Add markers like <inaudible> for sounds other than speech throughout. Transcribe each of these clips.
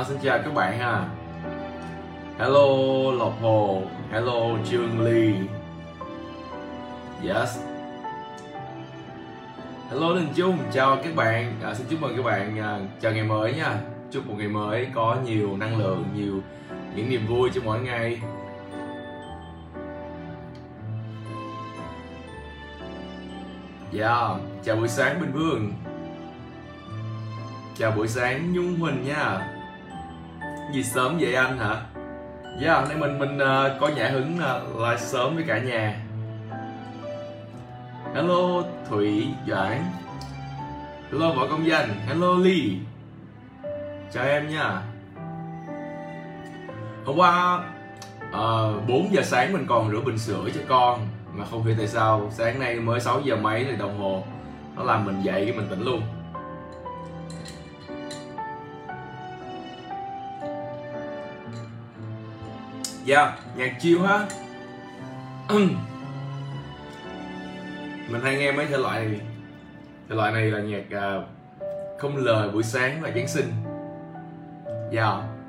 À, xin chào các bạn ha. Hello Lộc Hồ, hello Trương Ly. Yes. Hello Đình Trung, chào các bạn. À, xin chúc mừng các bạn à, chào ngày mới nha. Chúc một ngày mới có nhiều năng lượng, nhiều những niềm vui trong mỗi ngày. Yeah, chào buổi sáng Bình Vương. Chào buổi sáng Nhung Huỳnh nha. Gì sớm vậy anh hả? Dạ, yeah, hôm nay mình mình uh, có nhã hứng ờ, uh, live sớm với cả nhà. Hello Thủy Doãn. Hello Võ Công Danh. Hello Ly. Chào em nha. Hôm qua ờ, uh, 4 giờ sáng mình còn rửa bình sữa cho con mà không hiểu tại sao sáng nay mới 6 giờ mấy thì đồng hồ nó làm mình dậy cái mình tỉnh luôn yeah, nhạc chill ha. <clears throat> Mình hay nghe mấy thể loại này. Thể loại này là nhạc uh, không lời buổi sáng và Giáng sinh. Dạ. yeah.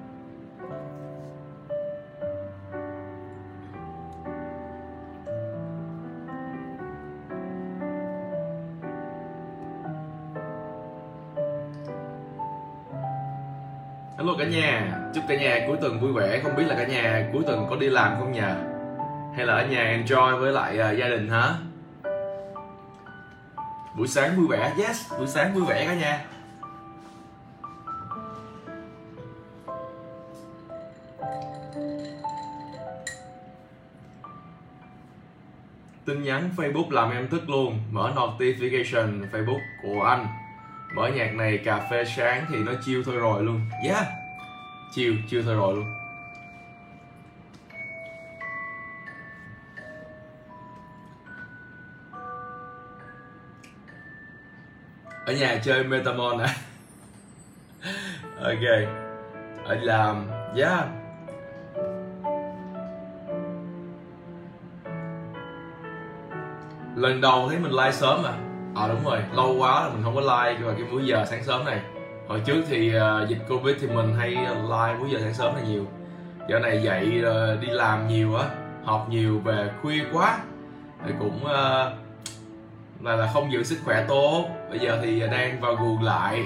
Nhà, chúc cả nhà cuối tuần vui vẻ. Không biết là cả nhà cuối tuần có đi làm không nhờ? Hay là ở nhà enjoy với lại uh, gia đình hả? Buổi sáng vui vẻ, yes, buổi sáng vui vẻ cả nhà. Tin nhắn Facebook làm em thức luôn Mở notification Facebook của anh mở nhạc này cà phê sáng thì nó chiêu thôi rồi luôn yeah chiêu chiêu thôi rồi luôn. Ở nhà chơi metamon à <laughs> ok. Ở làm yeah lần đầu thấy mình like sớm à? Ờ à, đúng rồi lâu quá là mình không có like vào cái múi giờ sáng sớm này hồi trước thì uh, dịch covid thì mình hay live múi giờ sáng sớm là nhiều. Giờ này dậy uh, đi làm nhiều á học nhiều về khuya quá. Thì cũng uh, là là không giữ sức khỏe tốt. Bây giờ thì đang vào guồng lại.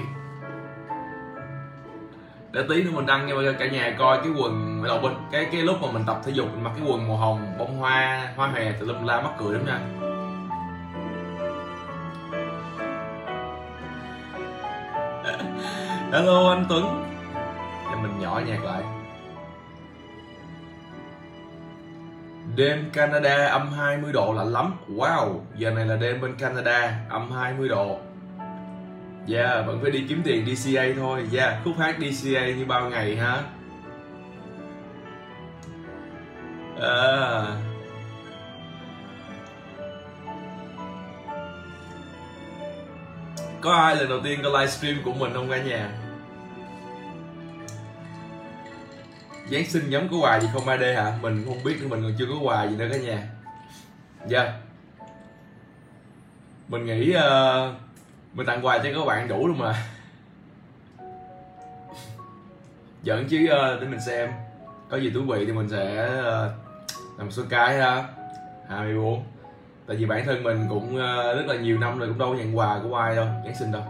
Để tí nữa mình đăng cho cả nhà coi cái quần đầu bên cái cái lúc mà mình tập thể dục mình mặc cái quần màu hồng bông hoa hoa hòe thì lum la mắc cười lắm nha. Hello anh Tuấn. Để mình nhỏ nhạc lại. Đêm Canada âm 20 độ lạnh lắm. Wow, giờ này là đêm bên Canada âm 20 độ. Yeah, vẫn phải đi kiếm tiền DCA thôi. Yeah, khúc hát DCA như bao ngày ha à. Có ai lần đầu tiên coi livestream của mình không cả nhà? Giáng sinh giống có quà gì không 3D hả? Mình không biết nữa, mình còn chưa có quà gì nữa cả nhà. Dạ. Yeah. Mình nghĩ uh, mình tặng quà cho các bạn đủ luôn mà. Giỡn chứ uh, để mình xem. Có gì thú vị thì mình sẽ uh, làm số cái ha. 24 tại vì bản thân mình cũng uh, rất là nhiều năm rồi cũng đâu có nhận quà của ai đâu. Giáng sinh đâu.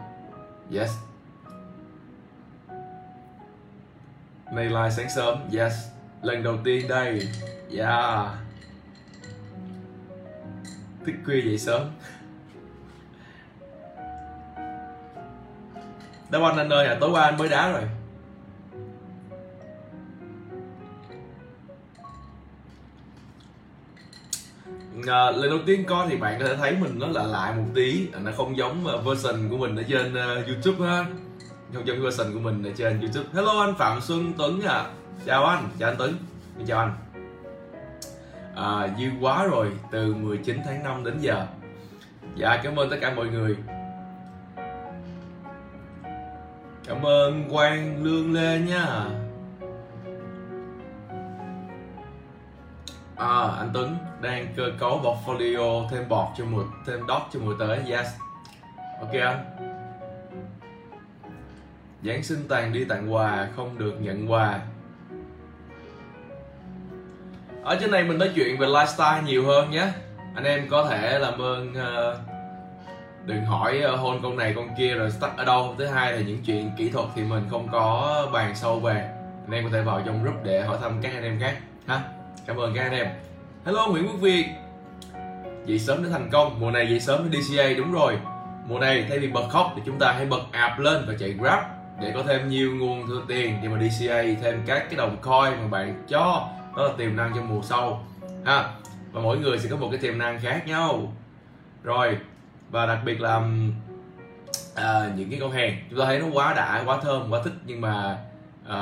Yes. Nay live sáng sớm. Yes. Lần đầu tiên đây. Yeah. Thức khuya dậy sớm. Đá banh anh ơi à tối qua anh mới đá rồi. À, lần đầu tiên coi thì bạn có thể thấy mình nó lạ lại một tí. Nó không giống ờ, version của mình ở trên uh, youtube ha không giống version của mình ở trên youtube. Hello anh phạm xuân tuấn à chào anh chào anh tuấn. Chào anh. À, dư quá rồi từ 19 tháng 5 đến giờ. Dạ cảm ơn tất cả mọi người. Cảm ơn quang lương lê nha. À, anh Tuấn đang cơ cấu portfolio thêm bọt cho mùa thêm đót cho mùa tới. Yes. Ok anh. Giáng sinh tàn đi tặng quà không được nhận quà. Ở trên này mình nói chuyện về lifestyle nhiều hơn nhé. Anh em có thể làm ơn uh, đừng hỏi uh, hôn con này con kia rồi stuck ở đâu. Thứ hai là những chuyện kỹ thuật thì mình không có bàn sâu về. Anh em có thể vào trong group để hỏi thăm các anh em khác ha? Cảm ơn các anh em. Hello nguyễn quốc việt. Dậy sớm để thành công. Mùa này dậy sớm để DCA đúng rồi. Mùa này thay vì bật khóc thì chúng ta hãy bật ạp lên và chạy grab để có thêm nhiều nguồn thừa tiền để mà DCA thêm các cái đồng coin mà bạn cho đó là tiềm năng trong mùa sau ha. Và mỗi người sẽ có một cái tiềm năng khác nhau. Rồi và đặc biệt là à, những cái con hàng. Chúng ta thấy nó quá đã quá thơm quá thích nhưng mà à,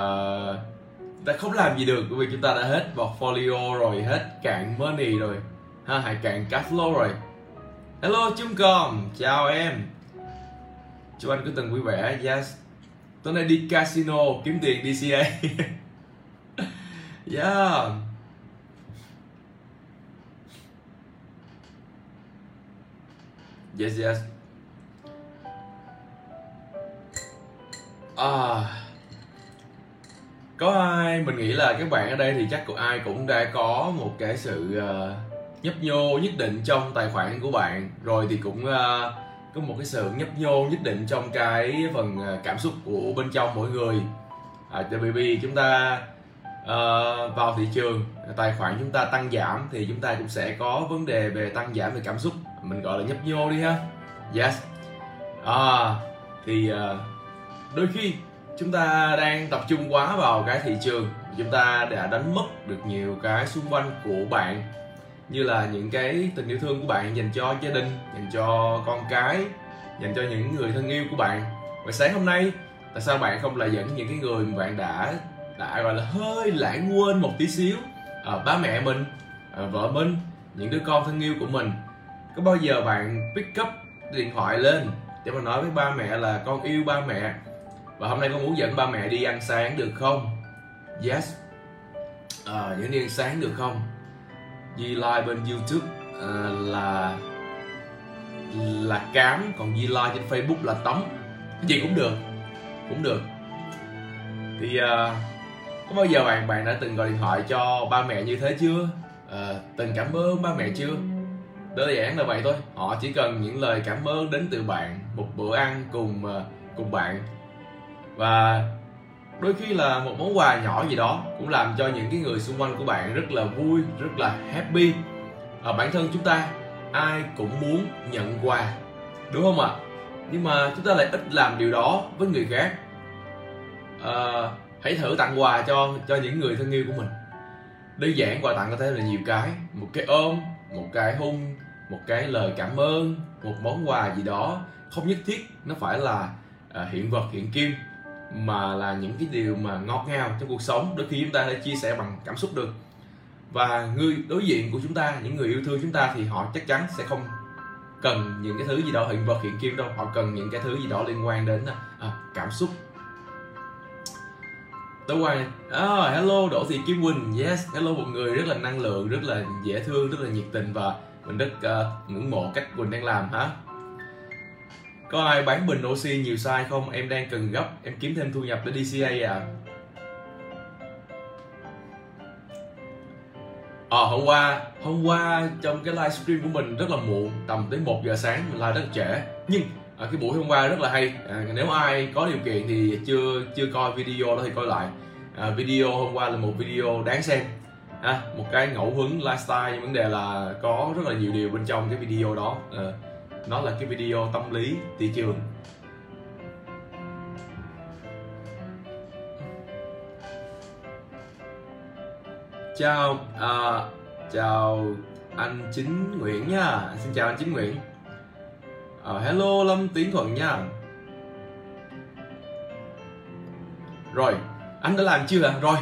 ta không làm gì được bởi vì chúng ta đã hết portfolio rồi hết cạn money rồi ha hãy cạn cash flow rồi. Hello chúng com chào em. Chúc anh cứ từng vui vẻ. Yes tối nay đi casino kiếm tiền DCA <laughs> yeah. Yes yes. À. Có ai mình nghĩ là các bạn ở đây thì chắc của ai cũng đã có một cái sự uh, nhấp nhô nhất định trong tài khoản của bạn. Rồi thì cũng uh, có một cái sự nhấp nhô nhất định trong cái phần à, cảm xúc của bên trong mỗi người. À, tại vì chúng ta uh, vào thị trường tài khoản chúng ta tăng giảm thì chúng ta cũng sẽ có vấn đề về tăng giảm về cảm xúc. Mình gọi là nhấp nhô đi ha. Yes. À, thì uh, đôi khi chúng ta đang tập trung quá vào cái thị trường chúng ta đã đánh mất được nhiều cái xung quanh của bạn như là những cái tình yêu thương của bạn dành cho gia đình dành cho con cái dành cho những người thân yêu của bạn. Và sáng hôm nay tại sao bạn không lại dẫn những cái người mà bạn đã đã gọi là hơi lãng quên một tí xíu à, ba mẹ mình à, vợ mình những đứa con thân yêu của mình? Có bao giờ bạn pick up điện thoại lên để mà nói với ba mẹ là con yêu ba mẹ và hôm nay con muốn dẫn ba mẹ đi ăn sáng được không? Yes. À, dẫn đi ăn sáng được không? Di like bên YouTube uh, là là cám còn Di like trên Facebook là tấm cái gì cũng được cũng được. Thì uh, có bao giờ bạn bạn đã từng gọi điện thoại cho ba mẹ như thế chưa? Uh, từng cảm ơn ba mẹ chưa? Đơn giản là vậy thôi họ chỉ cần những lời cảm ơn đến từ bạn một bữa ăn cùng uh, cùng bạn. Và đôi khi là một món quà nhỏ gì đó cũng làm cho những cái người xung quanh của bạn rất là vui rất là happy. Ở bản thân chúng ta ai cũng muốn nhận quà đúng không ạ? Nhưng mà chúng ta lại ít làm điều đó với người khác. À, hãy thử tặng quà cho cho những người thân yêu của mình. Đơn giản quà tặng có thể là nhiều cái một cái ôm một cái hung một cái lời cảm ơn một món quà gì đó. Không nhất thiết nó phải là à, hiện vật hiện kim mà là những cái điều mà ngọt ngào trong cuộc sống đôi khi chúng ta đã chia sẻ bằng cảm xúc được. Và người đối diện của chúng ta những người yêu thương chúng ta thì họ chắc chắn sẽ không cần những cái thứ gì đó hiện vật hiện kim đâu. Họ cần những cái thứ gì đó liên quan đến à, à cảm xúc. Tối qua oh, hello Đỗ Thị Kim Quỳnh. Yes hello một người rất là năng lượng rất là dễ thương rất là nhiệt tình và mình rất uh, ngưỡng mộ cách Quỳnh đang làm hả có ai bán bình oxy nhiều size không? Em đang cần gấp em kiếm thêm thu nhập để DCA à Ờ hôm qua hôm qua trong cái livestream của mình rất là muộn tầm tới 1 giờ sáng mình live rất là trễ. Nhưng à, cái buổi hôm qua rất là hay. À, nếu ai có điều kiện thì chưa chưa coi video đó thì coi lại. À, video hôm qua là một video đáng xem. À, một cái ngẫu hứng lifestyle nhưng vấn đề là có rất là nhiều điều bên trong cái video đó. À, nó là cái video tâm lý thị trường. Chào à, chào anh chính nguyễn nha. Xin chào anh chính nguyễn. À, hello lâm tiến thuận nha. Rồi anh đã làm chưa? Rồi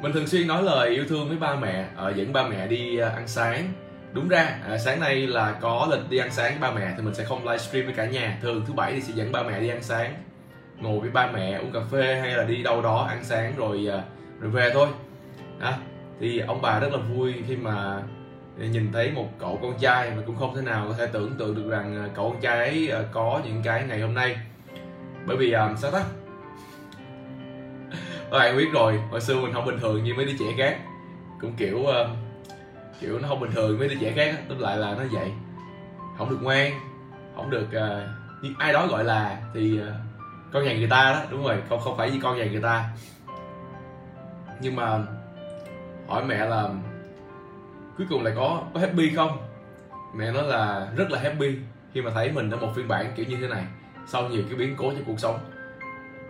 mình thường xuyên nói lời yêu thương với ba mẹ à, dẫn ba mẹ đi ờ, ăn sáng đúng ra à, sáng nay là có lịch đi ăn sáng với ba mẹ thì mình sẽ không livestream với cả nhà. Thường thứ bảy thì sẽ dẫn ba mẹ đi ăn sáng. Ngồi với ba mẹ uống cà phê hay là đi đâu đó ăn sáng rồi à, rồi về thôi. À, thì ông bà rất là vui khi mà nhìn thấy một cậu con trai mà cũng không thể nào có thể tưởng tượng được rằng à, cậu con trai ấy à, có những cái ngày hôm nay. Bởi vì um, sao ta? <laughs> Các bạn biết rồi hồi xưa mình không bình thường như mấy đứa trẻ khác. Cũng kiểu uh, kiểu nó không bình thường với đứa trẻ khác tức lại là nó vậy. Không được ngoan không được uh, như ai đó gọi là thì uh, con nhà người ta đó đúng rồi không không phải như con nhà người ta. Nhưng mà hỏi mẹ là cuối cùng lại có có happy không? Mẹ nói là rất là happy khi mà thấy mình ở một phiên bản kiểu như thế này sau nhiều cái biến cố trong cuộc sống.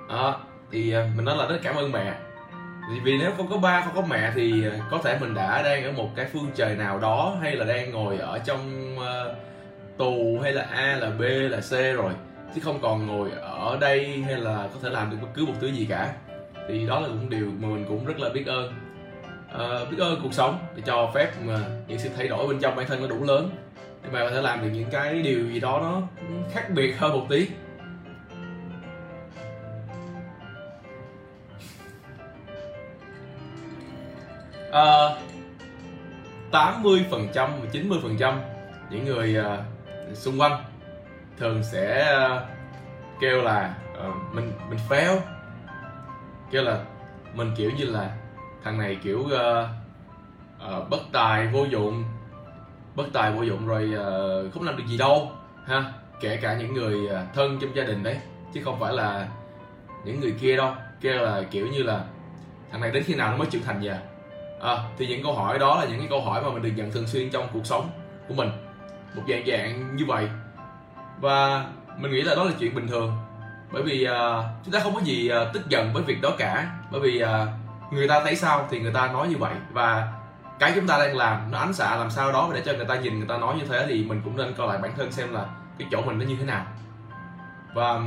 Đó thì ờ, mình nói là rất cảm ơn mẹ vì nếu không có ba không có mẹ thì ờ, có thể mình đã đang ở một cái phương trời nào đó hay là đang ngồi ở trong uh, tù hay là a là b là c rồi chứ không còn ngồi ở đây hay là có thể làm được bất cứ một thứ gì cả thì đó là cũng điều mà mình cũng rất là biết ơn. Uh, biết ơn cuộc sống để cho phép mà những sự thay đổi bên trong bản thân nó đủ lớn để mà có thể làm được những cái điều gì đó nó khác biệt hơn một tí. Ờ, uh, 80 phần trăm 90 phần trăm những người uh, xung quanh thường sẽ uh, kêu là uh, mình mình fail. Kêu là mình kiểu như là thằng này kiểu uh, uh, bất tài vô dụng bất tài vô dụng rồi uh, không làm được gì đâu ha? Kể cả những người uh, thân trong gia đình đấy chứ không phải là những người kia đâu. Kêu là kiểu như là thằng này đến khi nào nó mới trưởng thành vậy à? À, thì những câu hỏi đó là những cái câu hỏi mà mình được nhận thường xuyên trong cuộc sống của mình. Một dạng dạng như vậy. Và mình nghĩ là đó là chuyện bình thường. Bởi vì à, chúng ta không có gì à, tức giận với việc đó cả. Bởi vì à, người ta thấy sao thì người ta nói như vậy. Và cái chúng ta đang làm nó ánh xạ làm sao đó để cho người ta nhìn người ta nói như thế thì mình cũng nên coi lại bản thân xem là cái chỗ mình nó như thế nào. Và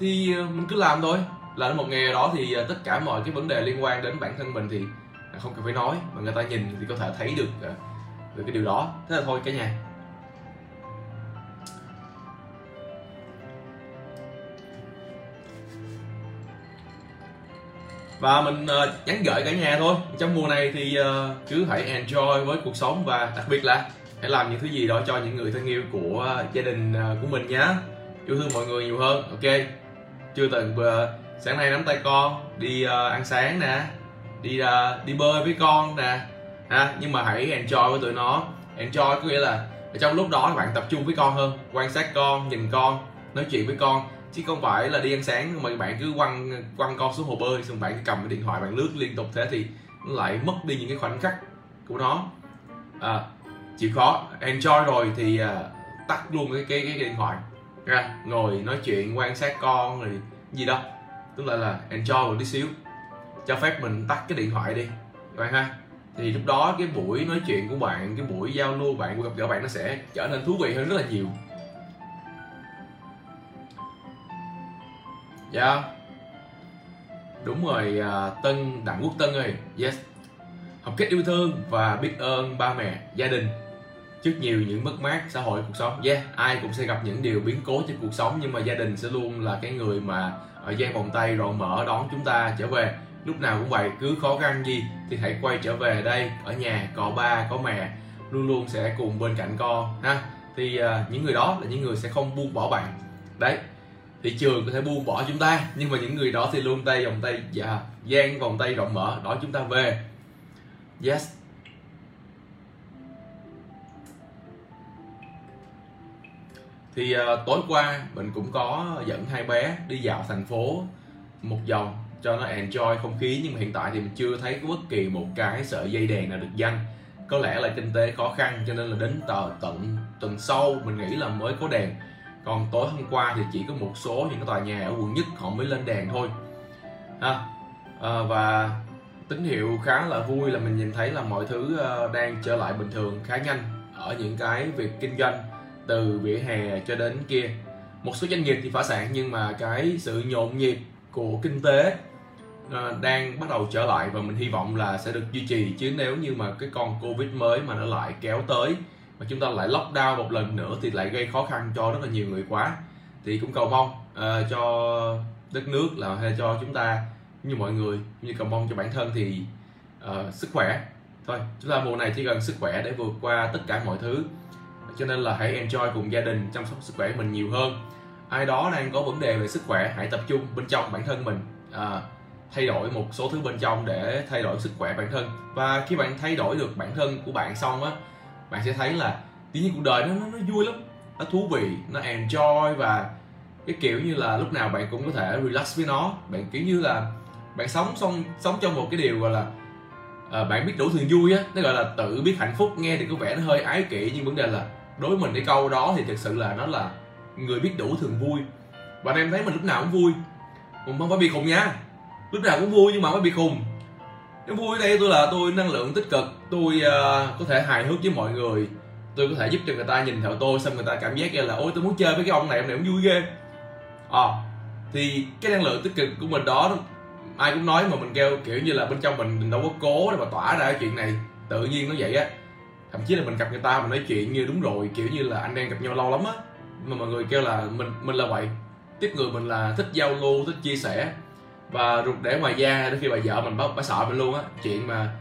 thì à, mình cứ làm thôi. Làm một nghề đó thì à, tất cả mọi cái vấn đề liên quan đến bản thân mình thì không cần phải nói mà người ta nhìn thì có thể thấy được ờ, được cái điều đó. Thế là thôi cả nhà. Và mình uh, nhắn gửi cả nhà thôi. Trong mùa này thì uh, cứ hãy enjoy với cuộc sống và đặc biệt là hãy làm những thứ gì đó cho những người thân yêu của uh, gia đình uh, của mình nhé yêu thương mọi người nhiều hơn. Ok. Chưa từng uh, sáng nay nắm tay con đi uh, ăn sáng nè đi uh, đi bơi với con nè ha nhưng mà hãy enjoy với tụi nó. Enjoy có nghĩa là ở trong lúc đó bạn tập trung với con hơn quan sát con nhìn con nói chuyện với con. Chứ không phải là đi ăn sáng mà bạn cứ quăng quăng con xuống hồ bơi xong bạn cầm cái điện thoại bạn lướt liên tục thế thì nó lại mất đi những cái khoảnh khắc của nó. À, chịu khó. Enjoy rồi thì uh, tắt luôn cái cái cái điện thoại. Ra ngồi nói chuyện quan sát con rồi gì đó. Tức là là enjoy một tí xíu cho phép mình tắt cái điện thoại đi. Các bạn ha. Thì lúc đó cái buổi nói chuyện của bạn cái buổi giao lưu bạn của gặp gỡ bạn nó sẽ trở nên thú vị hơn rất là nhiều. Dạ. Yeah. đúng rồi uh, tân đặng quốc tân ơi. Yes. Học cách yêu thương và biết ơn ba mẹ gia đình. Trước nhiều những mất mát xã hội cuộc sống. Yeah ai cũng sẽ gặp những điều biến cố trong cuộc sống nhưng mà gia đình sẽ luôn là cái người mà ở gian vòng tay rộng mở đón chúng ta trở về lúc nào cũng vậy cứ khó khăn gì thì hãy quay trở về đây. Ở nhà có ba có mẹ luôn luôn sẽ cùng bên cạnh con ha? Thì uh, những người đó là những người sẽ không buông bỏ bạn. Đấy thị trường có thể buông bỏ chúng ta nhưng mà những người đó thì luôn tay vòng tay dạ gian vòng tay rộng mở đón chúng ta về. Yes. Thì uh, tối qua mình cũng có dẫn hai bé đi dạo thành phố một vòng cho nó enjoy không khí nhưng mà hiện tại thì mình chưa thấy có bất kỳ một cái sợi dây đèn nào được danh có lẽ là kinh tế khó khăn cho nên là đến tờ tận tuần sau mình nghĩ là mới có đèn. Còn tối hôm qua thì chỉ có một số những cái tòa nhà ở quận nhất họ mới lên đèn thôi. Ha à, và tín hiệu khá là vui là mình nhìn thấy là mọi thứ ờ, đang trở lại bình thường khá nhanh ở những cái việc kinh doanh từ vỉa hè cho đến kia. Một số doanh nghiệp thì phá sản nhưng mà cái sự nhộn nhịp của kinh tế uh, đang bắt đầu trở lại và mình hy vọng là sẽ được duy trì. Chứ nếu như mà cái con covid mới mà nó lại kéo tới mà chúng ta lại lockdown một lần nữa thì lại gây khó khăn cho rất là nhiều người quá. Thì cũng cầu mong uh, cho đất nước là hay cho chúng ta như mọi người như cầu mong cho bản thân thì uh, sức khỏe. Thôi chúng ta mùa này chỉ cần sức khỏe để vượt qua tất cả mọi thứ. Cho nên là hãy enjoy cùng gia đình chăm sóc sức khỏe mình nhiều hơn. Ai đó đang có vấn đề về sức khỏe hãy tập trung bên trong bản thân mình. Uh, thay đổi một số thứ bên trong để thay đổi sức khỏe bản thân. Và khi bạn thay đổi được bản thân của bạn xong á bạn sẽ thấy là tự nhiên cuộc đời nó, nó nó vui lắm nó thú vị nó enjoy và cái kiểu như là lúc nào bạn cũng có thể relax với nó. Bạn kiểu như là bạn sống xong sống trong một cái điều gọi là à, bạn biết đủ thường vui á nó gọi là tự biết hạnh phúc nghe thì có vẻ nó hơi ái kỷ nhưng vấn đề là đối với mình cái câu đó thì thực sự là nó là người biết đủ thường vui. Và em thấy mình lúc nào cũng vui. Mình không phải bị khùng nha lúc nào cũng vui nhưng mà mới bị khùng. Cái vui ở đây tôi là tôi năng lượng tích cực tôi uh, có thể hài hước với mọi người. Tôi có thể giúp cho người ta nhìn theo tôi xong người ta cảm giác như là ôi tôi muốn chơi với cái ông này ông này cũng vui ghê. À, thì cái năng lượng tích cực của mình đó ai cũng nói mà mình kêu kiểu như là bên trong mình, mình đâu có cố để mà tỏa ra cái chuyện này. Tự nhiên nó vậy á. Thậm chí là mình gặp người ta mình nói chuyện như đúng rồi kiểu như là anh em gặp nhau lâu lắm á. Mà mọi người kêu là mình mình là vậy. Tiếp người mình là thích giao lưu thích chia sẻ và rụt để ngoài da đến khi bà vợ mình bà, bà sợ mình luôn á. Chuyện mà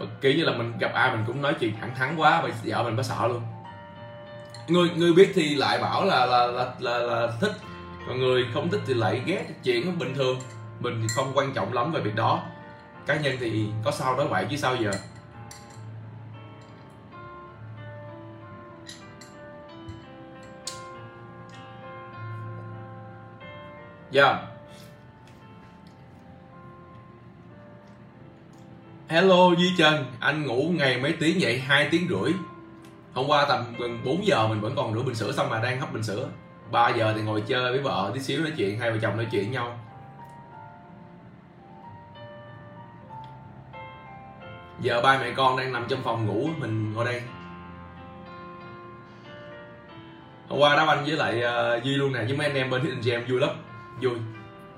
bất kỳ như là mình gặp ai mình cũng nói chuyện thẳng thắn quá bà vợ mình bà sợ luôn. Người người biết thì lại bảo là là là là, là thích. Còn người không thích thì lại ghét. Chuyện nó bình thường. Mình thì không quan trọng lắm về việc đó. Cá nhân thì có sao nói vậy chứ sao giờ. Yeah. Hello Duy Trần, anh ngủ ngày mấy tiếng vậy? 2 tiếng rưỡi. Hôm qua tầm gần 4 giờ mình vẫn còn rửa bình sữa xong mà đang hấp bình sữa. 3 giờ thì ngồi chơi với vợ tí xíu nói chuyện, hai vợ chồng nói chuyện nhau. Giờ ba mẹ con đang nằm trong phòng ngủ, mình ngồi đây. Hôm qua đá banh với lại uh, Duy luôn nè, với mấy anh em bên Hidden Gem vui lắm vui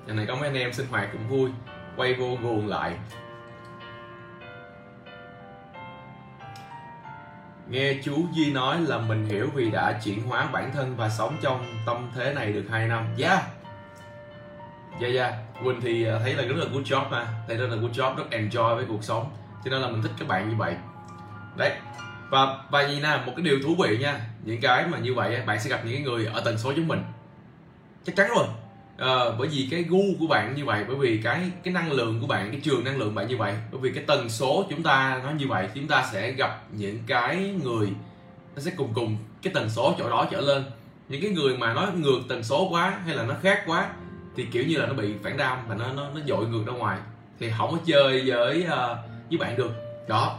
nhà này có mấy anh em sinh hoạt cũng vui quay vô guồng lại Nghe chú Duy nói là mình hiểu vì đã chuyển hóa bản thân và sống trong tâm thế này được 2 năm. Yeah. Yeah yeah. Quỳnh thì ờ, thấy là rất là good job ha. Thấy rất là good job, rất enjoy với cuộc sống. Cho nên là mình thích các bạn như vậy. Đấy. Và và gì nè, một cái điều thú vị nha. Những cái mà như vậy bạn sẽ gặp những người ở tần số giống mình. Chắc chắn rồi à, bởi vì cái gu của bạn như vậy bởi vì cái cái năng lượng của bạn cái trường năng lượng bạn như vậy bởi vì cái tần số chúng ta nó như vậy chúng ta sẽ gặp những cái người nó sẽ cùng cùng cái tần số chỗ đó trở lên. Những cái người mà nó ngược tần số quá hay là nó khác quá thì kiểu như là nó bị phản đam và nó nó nó dội ngược ra ngoài. Thì không có chơi với uh, với bạn được. Đó.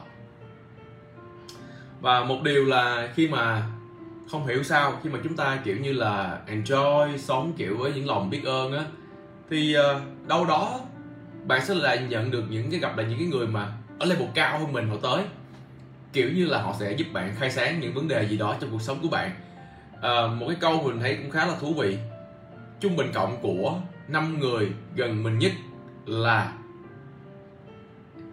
Và một điều là khi mà không hiểu sao khi mà chúng ta kiểu như là enjoy sống kiểu với những lòng biết ơn á thì ờ, đâu đó bạn sẽ lại nhận được những cái gặp lại những cái người mà ở level cao hơn mình họ tới. Kiểu như là họ sẽ giúp bạn khai sáng những vấn đề gì đó trong cuộc sống của bạn. À, một cái câu mình thấy cũng khá là thú vị. Trung bình cộng của năm người gần mình nhất là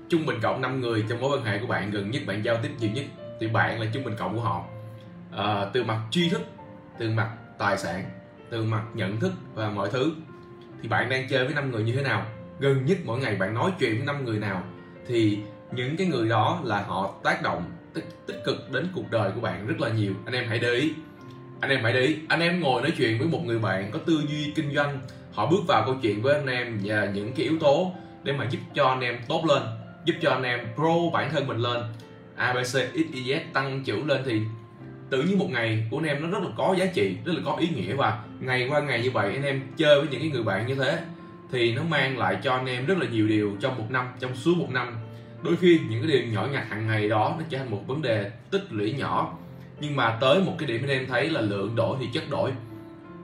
trung bình cộng 5 người trong mối quan hệ của bạn gần nhất bạn giao tiếp nhiều nhất thì bạn là trung bình cộng của họ à, từ mặt tri thức từ mặt tài sản từ mặt nhận thức và mọi thứ. Thì bạn đang chơi với năm người như thế nào? Gần nhất mỗi ngày bạn nói chuyện với năm người nào? Thì những cái người đó là họ tác động tích, tích cực đến cuộc đời của bạn rất là nhiều. Anh em hãy để ý. Anh em hãy để ý. Anh em ngồi nói chuyện với một người bạn có tư duy kinh doanh. Họ bước vào câu chuyện với anh em và những cái yếu tố để mà giúp cho anh em tốt lên giúp cho anh em pro bản thân mình lên. Abc xyz tăng trưởng lên thì tự nhiên một ngày của anh em nó rất là có giá trị, rất là có ý nghĩa. Và ngày qua ngày như vậy, anh em chơi với những cái người bạn như thế thì nó mang lại cho anh em rất là nhiều điều trong một năm, trong suốt một năm. Đôi khi những cái điều nhỏ nhặt hàng ngày đó nó trở thành một vấn đề tích lũy nhỏ. Nhưng mà tới một cái điểm anh em thấy là lượng đổi thì chất đổi.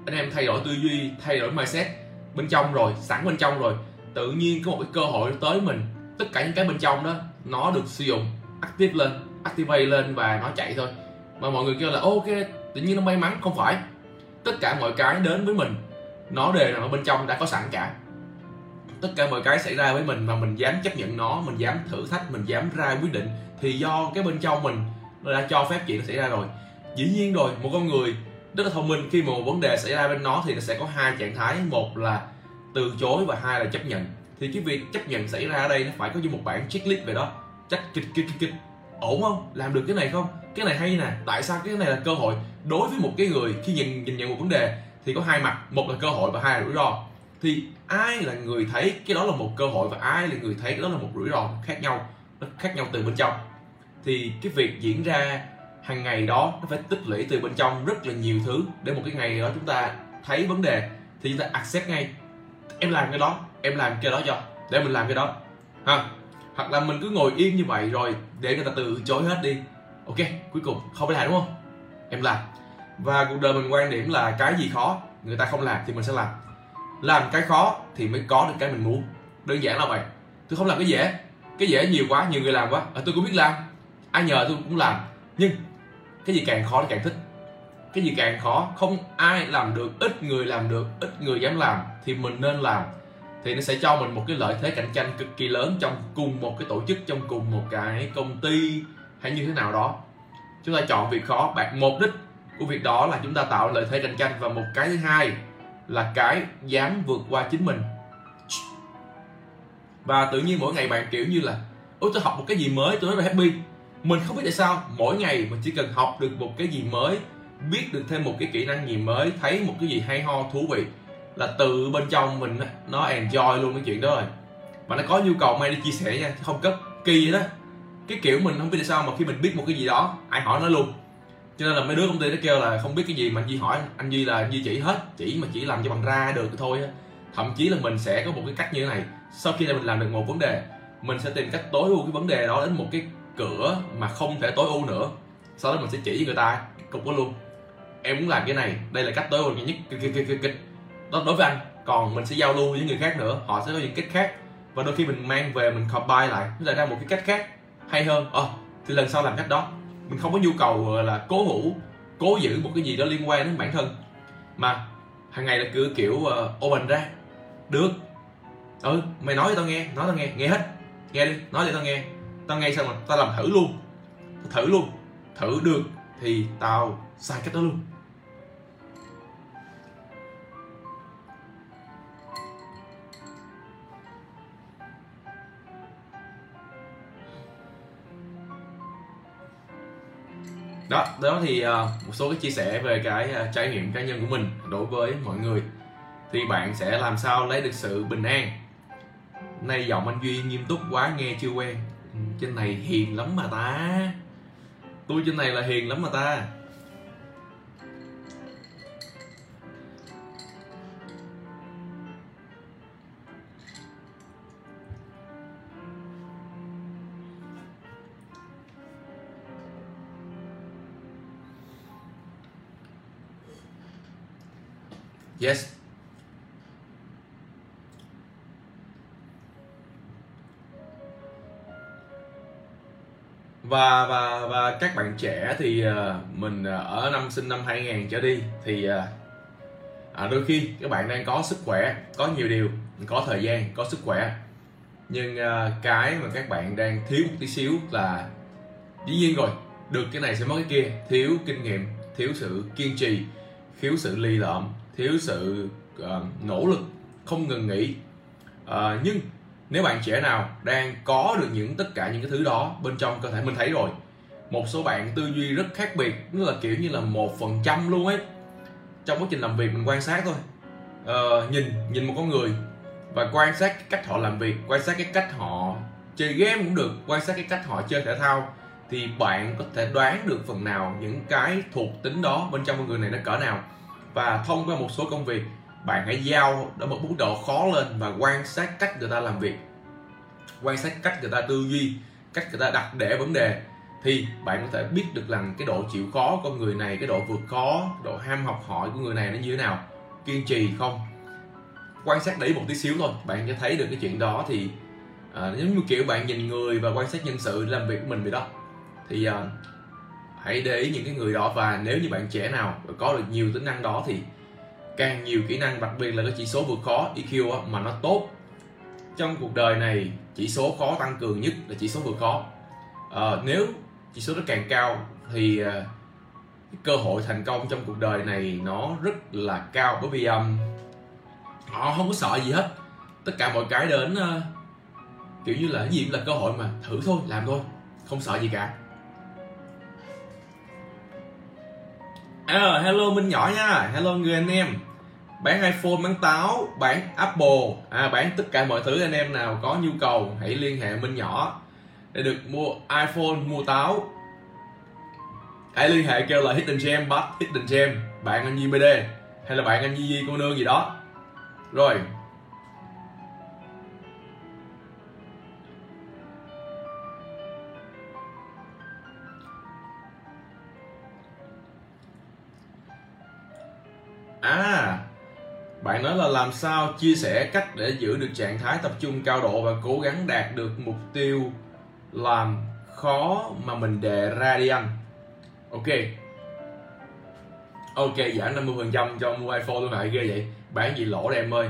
Anh em thay đổi tư duy, thay đổi mindset bên trong rồi, sẵn bên trong rồi. Tự nhiên có một cái cơ hội tới mình, tất cả những cái bên trong đó, nó được sử dụng active lên, activate lên và nó chạy thôi mà mọi người kêu là, ok, tự nhiên nó may mắn. Không phải. Tất cả mọi cái đến với mình, nó đều nằm ở bên trong, đã có sẵn cả. Tất cả mọi cái xảy ra với mình mà mình dám chấp nhận nó, mình dám thử thách, mình dám ra quyết định, thì do cái bên trong mình nó đã cho phép chuyện nó xảy ra rồi. Dĩ nhiên rồi, một con người rất là thông minh, khi mà một vấn đề xảy ra bên nó thì nó sẽ có hai trạng thái. Một là từ chối và hai là chấp nhận. Thì cái việc chấp nhận xảy ra ở đây nó phải có như một bản checklist về đó. Chắc kịch kịch kịch. Ổn không? Làm được cái này không? Cái này hay nè, tại sao cái này là cơ hội đối với một cái người khi nhìn nhìn nhận một vấn đề thì có hai mặt, một là cơ hội và hai là rủi ro. Thì ai là người thấy cái đó là một cơ hội và ai là người thấy cái đó là một rủi ro khác nhau, nó khác nhau từ bên trong. Thì cái việc diễn ra hàng ngày đó, nó phải tích lũy từ bên trong rất là nhiều thứ để một cái ngày đó chúng ta thấy vấn đề thì chúng ta accept ngay. Em làm cái đó, em làm cái đó cho, để mình làm cái đó. Ha, hoặc là mình cứ ngồi yên như vậy rồi để người ta từ chối hết đi ok cuối cùng không phải là đúng không? Em làm. Và cuộc đời mình quan điểm là cái gì khó người ta không làm thì mình sẽ làm. Làm cái khó thì mới có được cái mình muốn. Đơn giản là vậy. Tôi không làm cái dễ. Cái dễ nhiều quá nhiều người làm quá. À, tôi cũng biết làm. Ai nhờ tôi cũng làm. Nhưng cái gì càng khó thì càng thích. Cái gì càng khó không ai làm được ít người làm được ít người dám làm thì mình nên làm. Thì nó sẽ cho mình một cái lợi thế cạnh tranh cực kỳ lớn trong cùng một cái tổ chức trong cùng một cái công ty hay như thế nào đó. Chúng ta chọn việc khó, bạn, mục đích của việc đó là chúng ta tạo lợi thế cạnh tranh và một cái thứ hai là cái dám vượt qua chính mình. Và tự nhiên mỗi ngày bạn, kiểu như là ôi tôi học một cái gì mới, tôi rất là happy. Mình không biết tại sao, mỗi ngày mình chỉ cần học được một cái gì mới, biết được thêm một cái kỹ năng gì mới, thấy một cái gì hay ho, thú vị, là từ bên trong mình nó enjoy luôn cái chuyện đó rồi. Mà nó có nhu cầu, may đi chia sẻ nha, không cấp kỳ vậy đó cái kiểu mình không biết tại sao mà khi mình biết một cái gì đó, ai hỏi nó luôn. Cho nên là mấy đứa công ty nó kêu là không biết cái gì mà anh duy hỏi anh duy là anh duy chỉ hết, chỉ mà chỉ làm cho bằng ra được thôi thậm chí là mình sẽ có một cái cách như thế này, sau khi là mình làm được một vấn đề, mình sẽ tìm cách tối ưu cái vấn đề đó đến một cái cửa mà không thể tối ưu nữa. Sau đó mình sẽ chỉ với người ta cục đó luôn. Em muốn làm cái này, đây là cách tối ưu nhất đó, đối với anh. Còn mình sẽ giao lưu với người khác nữa, họ sẽ có những cách khác. Và đôi khi mình mang về, mình combine lại, nó ra một cái cách khác hay hơn. Ờ thì lần sau làm cách đó. Mình không có nhu cầu là cố hữu cố giữ một cái gì đó liên quan đến bản thân. Mà hàng ngày là cứ kiểu uh, open ra được. Ừ mày nói cho tao nghe nói tao nghe nghe hết. Nghe đi nói để tao nghe. Tao nghe xong rồi tao làm thử luôn. Tao thử luôn. Thử được thì tao sai cách đó luôn. Đó đó thì uh, một số cái chia sẻ về cái uh, trải nghiệm cá nhân của mình đối với mọi người. Thì bạn sẽ làm sao lấy được sự bình an? Nay giọng anh duy nghiêm túc quá nghe chưa quen. Ừ, trên này hiền lắm mà ta. Tôi trên này là hiền lắm mà ta. Yes. Và và và các bạn trẻ thì uh, mình uh, ở năm sinh năm 2000 trở đi thì uh, à, đôi khi các bạn đang có sức khỏe có nhiều điều có thời gian có sức khỏe. Nhưng uh, cái mà các bạn đang thiếu một tí xíu là dĩ nhiên rồi được cái này sẽ mất cái kia. Thiếu kinh nghiệm thiếu sự kiên trì thiếu sự ly lợm thiếu sự uh, nỗ lực không ngừng nghỉ. Uh, nhưng nếu bạn trẻ nào đang có được những tất cả những cái thứ đó bên trong cơ thể mình thấy rồi. Một số bạn tư duy rất khác biệt nó là kiểu như là một phần trăm luôn ấy. Trong quá trình làm việc mình quan sát thôi. Uh, nhìn nhìn một con người và quan sát cái cách họ làm việc quan sát cái cách họ chơi game cũng được quan sát cái cách họ chơi thể thao thì bạn có thể đoán được phần nào những cái thuộc tính đó bên trong con người này nó cỡ nào và thông qua một số công việc bạn hãy giao ở một mức độ khó lên và quan sát cách người ta làm việc. Quan sát cách người ta tư duy cách người ta đặt để vấn đề thì bạn có thể biết được rằng cái độ chịu khó của người này cái độ vượt khó độ ham học hỏi của người này nó như thế nào kiên trì không? Quan sát đấy một tí xíu thôi bạn sẽ thấy được cái chuyện đó thì à, giống như kiểu bạn nhìn người và quan sát nhân sự làm việc của mình vậy đó. Thì à, hãy để ý những cái người đó và nếu như bạn trẻ nào có được nhiều tính năng đó thì càng nhiều kỹ năng đặc biệt là cái chỉ số vượt khó EQ á, mà nó tốt. Trong cuộc đời này chỉ số khó tăng cường nhất là chỉ số vượt khó. À, nếu chỉ số nó càng cao thì uh, cơ hội thành công trong cuộc đời này nó rất là cao. Bởi vì um, họ không có sợ gì hết. Tất cả mọi cái đến uh, kiểu như là cái gì cũng là cơ hội mà thử thôi làm thôi không sợ gì cả. À, hello minh nhỏ nha. Hello người anh em. Bán iPhone bán táo bán Apple. À, bán tất cả mọi thứ anh em nào có nhu cầu hãy liên hệ Minh nhỏ để được mua iPhone mua táo. Hãy liên hệ kêu là Hidden Gem bắt Hidden Gem. Bạn anh Nhi BD hay là bạn anh Nhi Di cô nương gì đó. Rồi. À, bạn nói là làm sao chia sẻ cách để giữ được trạng thái tập trung cao độ và cố gắng đạt được mục tiêu làm khó mà mình đề ra đi anh. Ok. Ok, giảm 50% cho mua iPhone luôn hả? Ghê vậy. Bán gì lỗ đây em ơi.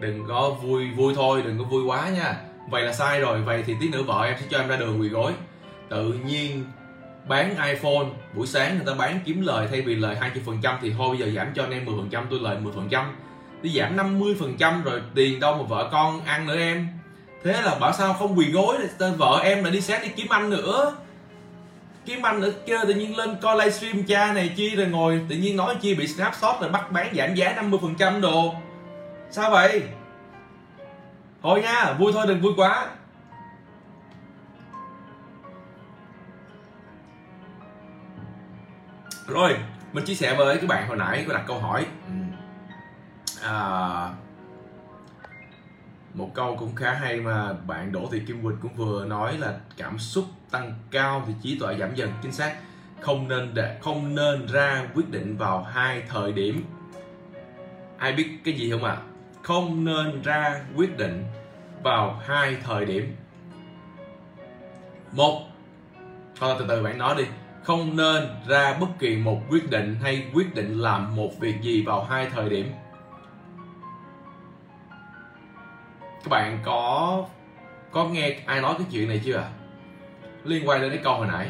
Đừng có vui vui thôi, đừng có vui quá nha. Vậy là sai rồi, vậy thì tí nữa vợ em sẽ cho em ra đường quỳ gối. Tự nhiên bán iPhone, buổi sáng người ta bán kiếm lời thay vì lời 20% thì thôi, bây giờ giảm cho anh em 10% tôi lời 10% đi giảm 50% rồi tiền đâu mà vợ con ăn nữa em. Thế là bảo sao không quỳ gối vợ em lại đi xét đi kiếm anh nữa. Kiếm anh nữa kia tự nhiên lên coi livestream cha này chi rồi ngồi, tự nhiên nói chi bị snapshot rồi bắt bán giảm giá 50% đồ. Sao vậy? Thôi nha, vui thôi, đừng vui quá. Rồi mình chia sẻ với các bạn hồi nãy có đặt câu hỏi. Ừ. à, một câu cũng khá hay mà bạn Đỗ Thị Kim Quỳnh cũng vừa nói là cảm xúc tăng cao thì trí tuệ giảm dần. Chính xác không nên để không nên ra quyết định vào hai thời điểm. Ai biết cái gì không ạ? À? không nên ra quyết định vào hai thời điểm. Một thôi từ từ bạn nói đi không nên ra bất kỳ một quyết định hay quyết định làm một việc gì vào hai thời điểm. Các bạn có có nghe ai nói cái chuyện này chưa liên quan đến cái câu hồi nãy.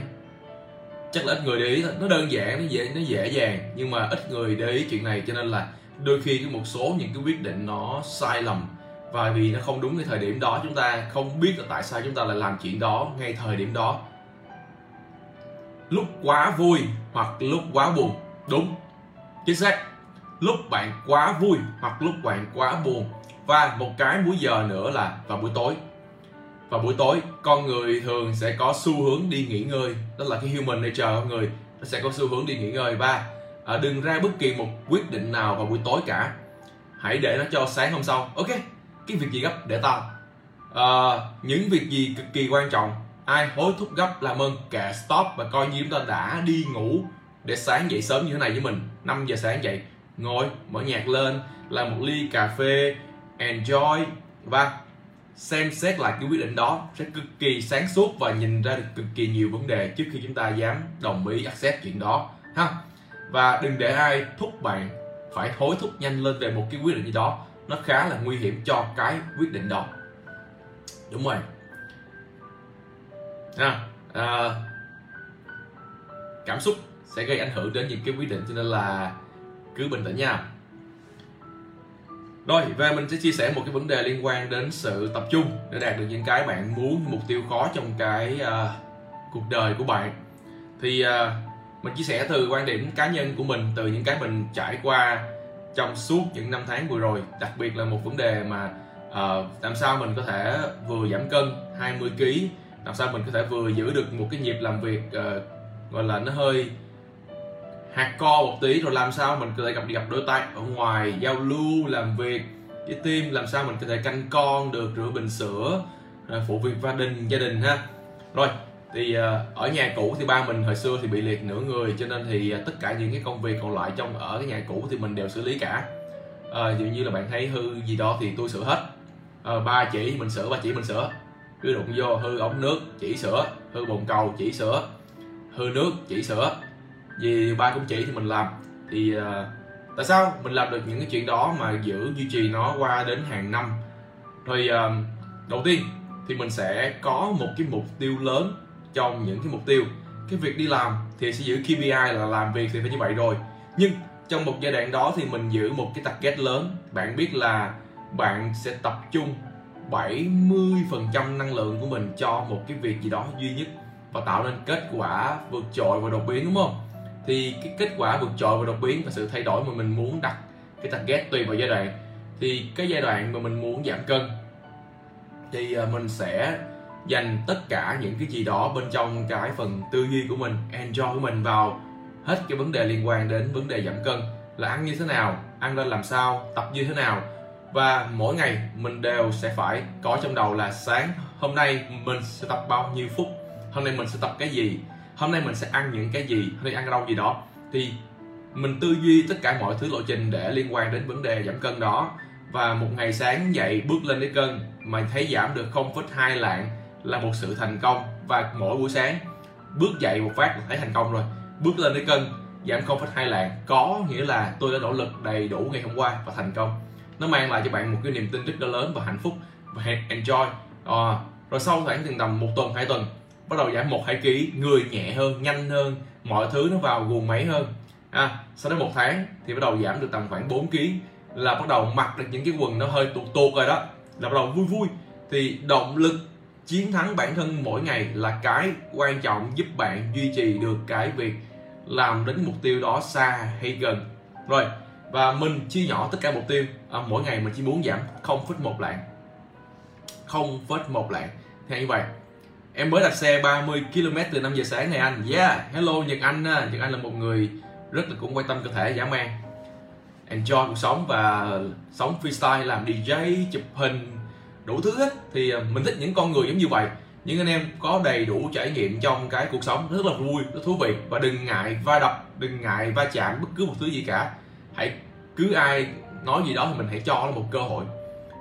Chắc là ít người để ý nó đơn giản, nó dễ nó dễ dàng, nhưng mà ít người để ý chuyện này, cho nên là đôi khi cái một số những cái quyết định nó sai lầm. Và vì nó không đúng cái thời điểm đó, chúng ta không biết là tại sao chúng ta lại làm chuyện đó ngay thời điểm đó lúc quá vui hoặc lúc quá buồn. Đúng chính xác. Lúc bạn quá vui hoặc lúc bạn quá buồn. Và một cái múi giờ nữa là vào buổi tối. Vào buổi tối con người thường sẽ có xu hướng đi nghỉ ngơi. Đó là cái human nature con người nó sẽ có xu hướng đi nghỉ ngơi. Và à, đừng ra bất kỳ một quyết định nào vào buổi tối cả. Hãy để nó cho sáng hôm sau. Ok cái việc gì gấp? Để tao. À, những việc gì cực kỳ quan trọng? Ai hối thúc gấp làm ơn kệ stop và coi như chúng ta đã đi ngủ để sáng dậy sớm như thế này với mình. 5 giờ sáng dậy, ngồi, mở nhạc lên, làm một ly cà phê, enjoy và xem xét lại cái quyết định đó sẽ cực kỳ sáng suốt và nhìn ra được cực kỳ nhiều vấn đề trước khi chúng ta dám đồng ý accept chuyện đó, ha? Và đừng để ai thúc bạn phải hối thúc nhanh lên về một cái quyết định gì đó. Nó khá là nguy hiểm cho cái quyết định đó. Đúng rồi à, à, cảm xúc sẽ gây ảnh hưởng đến những cái quyết định cho nên là cứ bình tĩnh nha. Rồi và mình sẽ chia sẻ một cái vấn đề liên quan đến sự tập trung để đạt được những cái bạn muốn mục tiêu khó trong cái uh, cuộc đời của bạn. Thì uh, mình chia sẻ từ quan điểm cá nhân của mình từ những cái mình trải qua trong suốt những năm tháng vừa rồi. Đặc biệt là một vấn đề mà uh, làm sao mình có thể vừa giảm cân 20 kg làm sao mình có thể vừa giữ được một cái nhịp làm việc uh, gọi là nó hơi hạt co một tí rồi làm sao mình có thể gặp đi gặp đối tác ở ngoài giao lưu làm việc với team làm sao mình có thể canh con được rửa bình sữa ờ, phụ việc gia đình gia đình ha. Rồi thì ờ, ở nhà cũ thì ba mình hồi xưa thì bị liệt nửa người cho nên thì tất cả những cái công việc còn lại trong ở cái nhà cũ thì mình đều xử lý cả. À, dường như là bạn thấy hư gì đó thì tôi sửa hết. À, ba chỉ mình sửa ba chỉ mình sửa cứ đụng vô hư ống nước chỉ sửa hư bồn cầu chỉ sửa hư nước chỉ sửa vì ba cũng chỉ thì mình làm. Thì uh, tại sao mình làm được những cái chuyện đó mà giữ duy trì nó qua đến hàng năm? Thì uh, đầu tiên thì mình sẽ có một cái mục tiêu lớn trong những cái mục tiêu. Cái việc đi làm thì sẽ giữ KPI là làm việc thì phải như vậy rồi. Nhưng trong một giai đoạn đó thì mình giữ một cái target lớn. Bạn biết là bạn sẽ tập trung 70% năng lượng của mình cho một cái việc gì đó duy nhất và tạo nên kết quả vượt trội và đột biến, đúng không? Thì cái kết quả vượt trội và đột biến và sự thay đổi mà mình muốn đặt cái target tùy vào giai đoạn thì cái giai đoạn mà mình muốn giảm cân thì ờ, mình sẽ dành tất cả những cái gì đó bên trong cái phần tư duy của mình, enjoy của mình vào hết cái vấn đề liên quan đến vấn đề giảm cân là ăn như thế nào, ăn lên làm sao, tập như thế nào và mỗi ngày mình đều sẽ phải có trong đầu là sáng hôm nay mình sẽ tập bao nhiêu phút? Hôm nay mình sẽ tập cái gì? Hôm nay mình sẽ ăn những cái gì? Hôm nay ăn rau đâu gì đó? Thì mình tư duy tất cả mọi thứ lộ trình để liên quan đến vấn đề giảm cân đó. Và một ngày sáng dậy bước lên cái cân mà thấy giảm được 0,2 lạng là một sự thành công. Và mỗi buổi sáng bước dậy một phát là thấy thành công rồi. Bước lên cái cân giảm 0,2 lạng có nghĩa là tôi đã nỗ lực đầy đủ ngày hôm qua và thành công nó mang lại cho bạn một cái niềm tin rất là lớn và hạnh phúc và enjoy. À, rồi sau khoảng chừng tầm một tuần hai tuần bắt đầu giảm một hai ký người nhẹ hơn nhanh hơn mọi thứ nó vào guồng máy hơn. À, sau đó một tháng thì bắt đầu giảm được tầm khoảng 4 ký là bắt đầu mặc được những cái quần nó hơi tuột tuột rồi đó là bắt đầu vui vui. Thì động lực chiến thắng bản thân mỗi ngày là cái quan trọng giúp bạn duy trì được cái việc làm đến mục tiêu đó xa hay gần. Rồi và mình chia nhỏ tất cả mục tiêu. À, mỗi ngày mình chỉ muốn giảm 0,1 lạng. 0,1 lạng. Thì như vậy em mới đặt xe 30 km từ 5 giờ sáng này anh. Yeah hello Nhật Anh Nhật Anh là một người rất là cũng quan tâm cơ thể dã man. Enjoy cuộc sống và sống freestyle làm DJ chụp hình đủ thứ hết. Thì à, mình thích những con người giống như vậy. Những anh em có đầy đủ trải nghiệm trong cái cuộc sống rất là vui rất thú vị. Và đừng ngại va đập đừng ngại va chạm bất cứ một thứ gì cả hãy cứ ai nói gì đó thì mình hãy cho nó một cơ hội.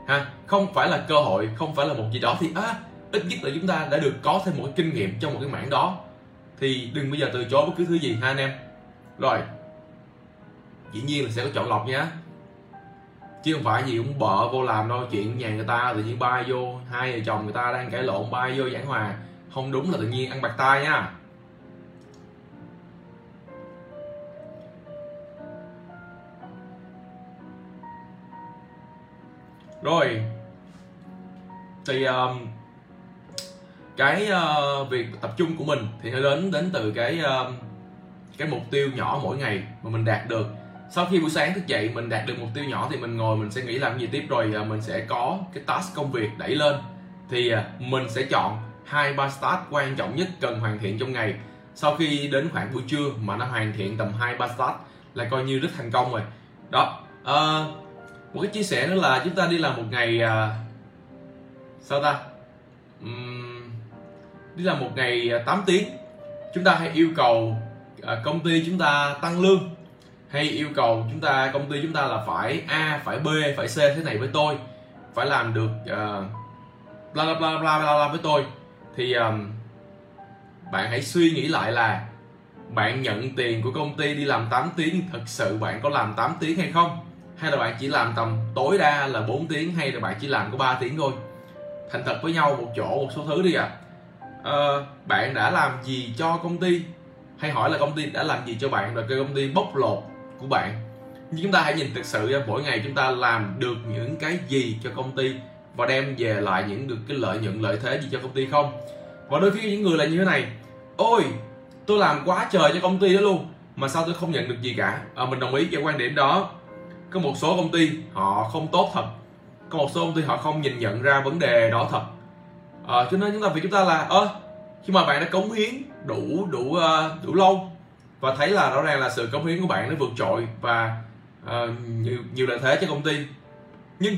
Ha không phải là cơ hội không phải là một gì đó thì á à, ít nhất là chúng ta đã được có thêm một cái kinh nghiệm trong một cái mảng đó. Thì đừng bây giờ từ chối bất cứ thứ gì ha anh em. Rồi dĩ nhiên là sẽ có chọn lọc nhé chứ không phải gì cũng bợ vô làm đâu chuyện nhà người ta tự nhiên bay vô hai vợ chồng người ta đang cãi lộn bay vô giảng hòa. Không đúng là tự nhiên ăn bạc tai nha. Rồi. Thì um, cái uh, việc tập trung của mình thì nó đến đến từ cái uh, cái mục tiêu nhỏ mỗi ngày mà mình đạt được. Sau khi buổi sáng thức dậy mình đạt được mục tiêu nhỏ thì mình ngồi mình sẽ nghĩ làm gì tiếp rồi uh, mình sẽ có cái task công việc đẩy lên. Thì uh, mình sẽ chọn hai ba task quan trọng nhất cần hoàn thiện trong ngày. Sau khi đến khoảng buổi trưa mà nó hoàn thiện tầm hai ba task là coi như rất thành công rồi. Đó. Uh, một cái chia sẻ nữa là chúng ta đi làm một ngày à, sao ta? Uhm, đi làm một ngày à, 8 tiếng chúng ta hay yêu cầu à, công ty chúng ta tăng lương hay yêu cầu chúng ta công ty chúng ta là phải a phải b phải c thế này với tôi phải làm được uh, bla bla bla bla bla với tôi. Thì um, bạn hãy suy nghĩ lại là bạn nhận tiền của công ty đi làm 8 tiếng thật sự bạn có làm 8 tiếng hay không? Hay là bạn chỉ làm tầm tối đa là 4 tiếng hay là bạn chỉ làm có 3 tiếng thôi. Thành thật với nhau một chỗ một số thứ đi ạ. À. à, bạn đã làm gì cho công ty? Hay hỏi là công ty đã làm gì cho bạn rồi cái công ty bóc lột của bạn? Nhưng chúng ta hãy nhìn thực sự ra mỗi ngày chúng ta làm được những cái gì cho công ty và đem về lại những được cái lợi nhuận lợi thế gì cho công ty không? Và đôi khi những người là như thế này ôi tôi làm quá trời cho công ty đó luôn mà sao tôi không nhận được gì cả? À, mình đồng ý với quan điểm đó có một số công ty họ không tốt thật. Có một số công ty họ không nhìn nhận ra vấn đề đó thật. À, cho nên chúng ta việc chúng ta là ơ khi mà bạn đã cống hiến đủ đủ uh, đủ lâu và thấy là rõ ràng là sự cống hiến của bạn nó vượt trội và uh, nhiều nhiều lợi thế cho công ty. Nhưng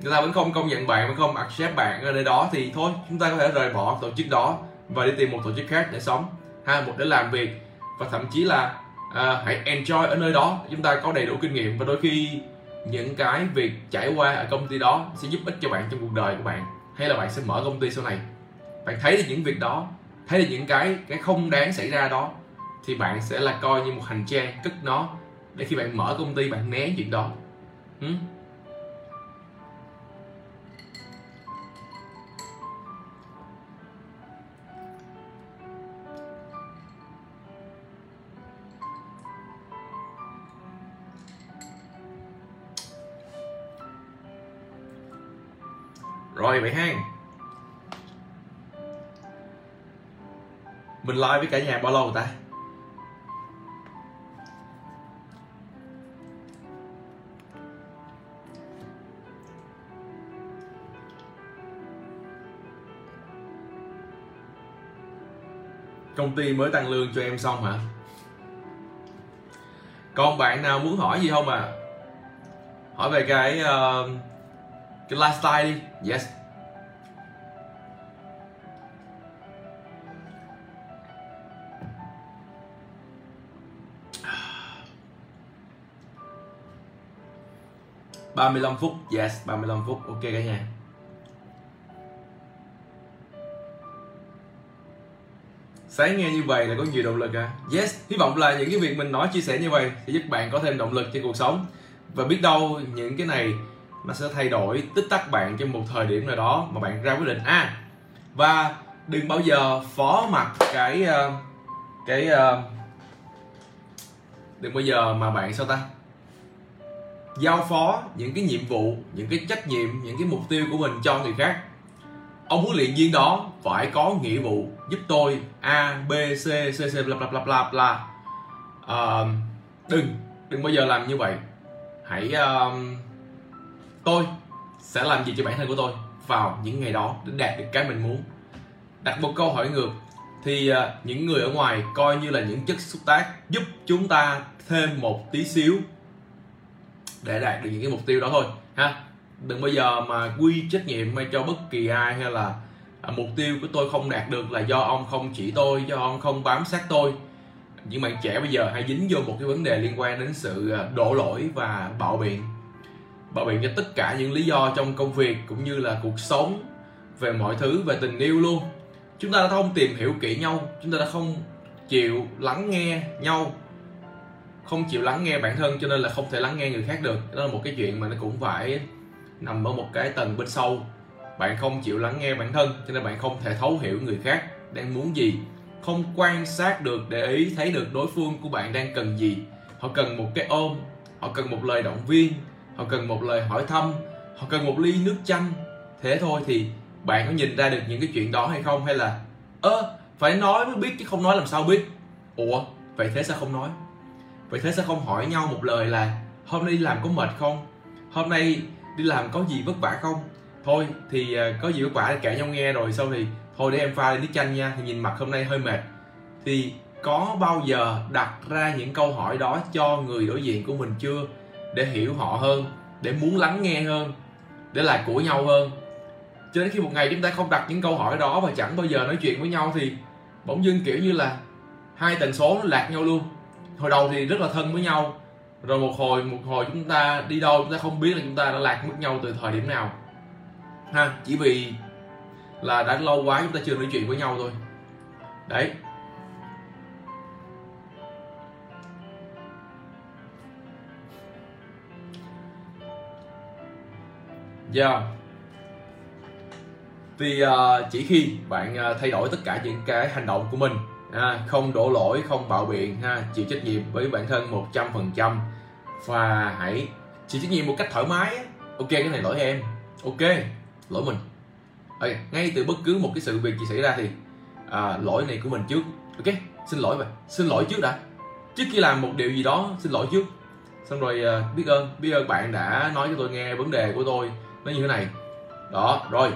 người ta vẫn không công nhận bạn vẫn không accept bạn ở nơi đó thì thôi chúng ta có thể rời bỏ tổ chức đó và đi tìm một tổ chức khác để sống ha một để làm việc và thậm chí là à, hãy enjoy ở nơi đó. Chúng ta có đầy đủ kinh nghiệm và đôi khi những cái việc trải qua ở công ty đó sẽ giúp ích cho bạn trong cuộc đời của bạn. Hay là bạn sẽ mở công ty sau này. Bạn thấy được những việc đó thấy được những cái cái không đáng xảy ra đó thì bạn sẽ là coi như một hành trang cất nó để khi bạn mở công ty bạn né chuyện đó. Ừ? rồi vậy ha mình like với cả nhà bao lâu ta? Công ty mới tăng lương cho em xong hả? Còn bạn nào muốn hỏi gì không à? Hỏi về cái uh, cái lifestyle đi. Yes. ba mươi lăm phút. Yes, ba mươi lăm phút. Ok cả nhà. Sáng nghe như vậy là có nhiều động lực à? Yes, hy vọng là những cái việc mình nói, chia sẻ như vậy sẽ giúp bạn có thêm động lực cho cuộc sống. Và biết đâu những cái này nó sẽ thay đổi tích tắc bạn trong một thời điểm nào đó mà bạn ra quyết định a. À, và đừng bao giờ phó mặc cái ờ, cái ờ, đừng bao giờ mà bạn sao ta? Giao phó những cái nhiệm vụ những cái trách nhiệm những cái mục tiêu của mình cho người khác. Ông huấn luyện viên đó phải có nghĩa vụ giúp tôi a b c c c bla bla bla bla bla. Uh, đừng đừng bao giờ làm như vậy. Hãy uh, tôi sẽ làm gì cho bản thân của tôi vào những ngày đó để đạt được cái mình muốn? Đặt một câu hỏi ngược thì à, những người ở ngoài coi như là những chất xúc tác giúp chúng ta thêm một tí xíu để đạt được những cái mục tiêu đó thôi, ha? Đừng bao giờ mà quy trách nhiệm hay cho bất kỳ ai hay là à, mục tiêu của tôi không đạt được là do ông không chỉ tôi, do ông không bám sát tôi. Những bạn trẻ bây giờ hay dính vô một cái vấn đề liên quan đến sự à, đổ lỗi và bạo biện bạo biện cho tất cả những lý do trong công việc cũng như là cuộc sống về mọi thứ, về tình yêu luôn. Chúng ta đã không tìm hiểu kỹ nhau, chúng ta đã không chịu lắng nghe nhau, không chịu lắng nghe bản thân cho nên là không thể lắng nghe người khác được. Đó là một cái chuyện mà nó cũng phải nằm ở một cái tầng bên sâu. Bạn không chịu lắng nghe bản thân cho nên bạn không thể thấu hiểu người khác đang muốn gì, không quan sát được, để ý thấy được đối phương của bạn đang cần gì. Họ cần một cái ôm, họ cần một lời động viên họ cần một lời hỏi thăm, họ cần một ly nước chanh. Thế thôi thì bạn có nhìn ra được những cái chuyện đó hay không hay là, ơ, phải nói mới biết chứ không nói làm sao biết? Ủa, vậy thế sao không nói? Vậy thế sao không hỏi nhau một lời là, hôm nay đi làm có mệt không? Hôm nay đi làm có gì vất vả không? Thôi thì ờ, có gì vất vả thì kể nhau nghe rồi sau thì thôi để em pha lên nước chanh nha, thì nhìn mặt hôm nay hơi mệt. Thì có bao giờ đặt ra những câu hỏi đó cho người đối diện của mình chưa? Để hiểu họ hơn, để muốn lắng nghe hơn, để là của nhau hơn. Cho đến khi một ngày chúng ta không đặt những câu hỏi đó và chẳng bao giờ nói chuyện với nhau thì bỗng dưng kiểu như là hai tần số nó lạc nhau luôn. Hồi đầu thì rất là thân với nhau, rồi một hồi một hồi chúng ta đi đâu chúng ta không biết là chúng ta đã lạc mất nhau từ thời điểm nào. Ha, chỉ vì là đã lâu quá chúng ta chưa nói chuyện với nhau thôi. Đấy. Yeah. Thì uh, chỉ khi bạn uh, thay đổi tất cả những cái hành động của mình ha, không đổ lỗi không bạo biện ha chịu trách nhiệm với bản thân một trăm phần trăm và hãy chịu trách nhiệm một cách thoải mái ok cái này lỗi em. Ok lỗi mình. Okay. ngay từ bất cứ một cái sự việc gì xảy ra thì à, lỗi này của mình trước. Ok xin lỗi vậy xin lỗi trước đã. Trước khi làm một điều gì đó xin lỗi trước. Xong rồi uh, biết ơn biết ơn bạn đã nói cho tôi nghe vấn đề của tôi nó như thế này. Đó, rồi.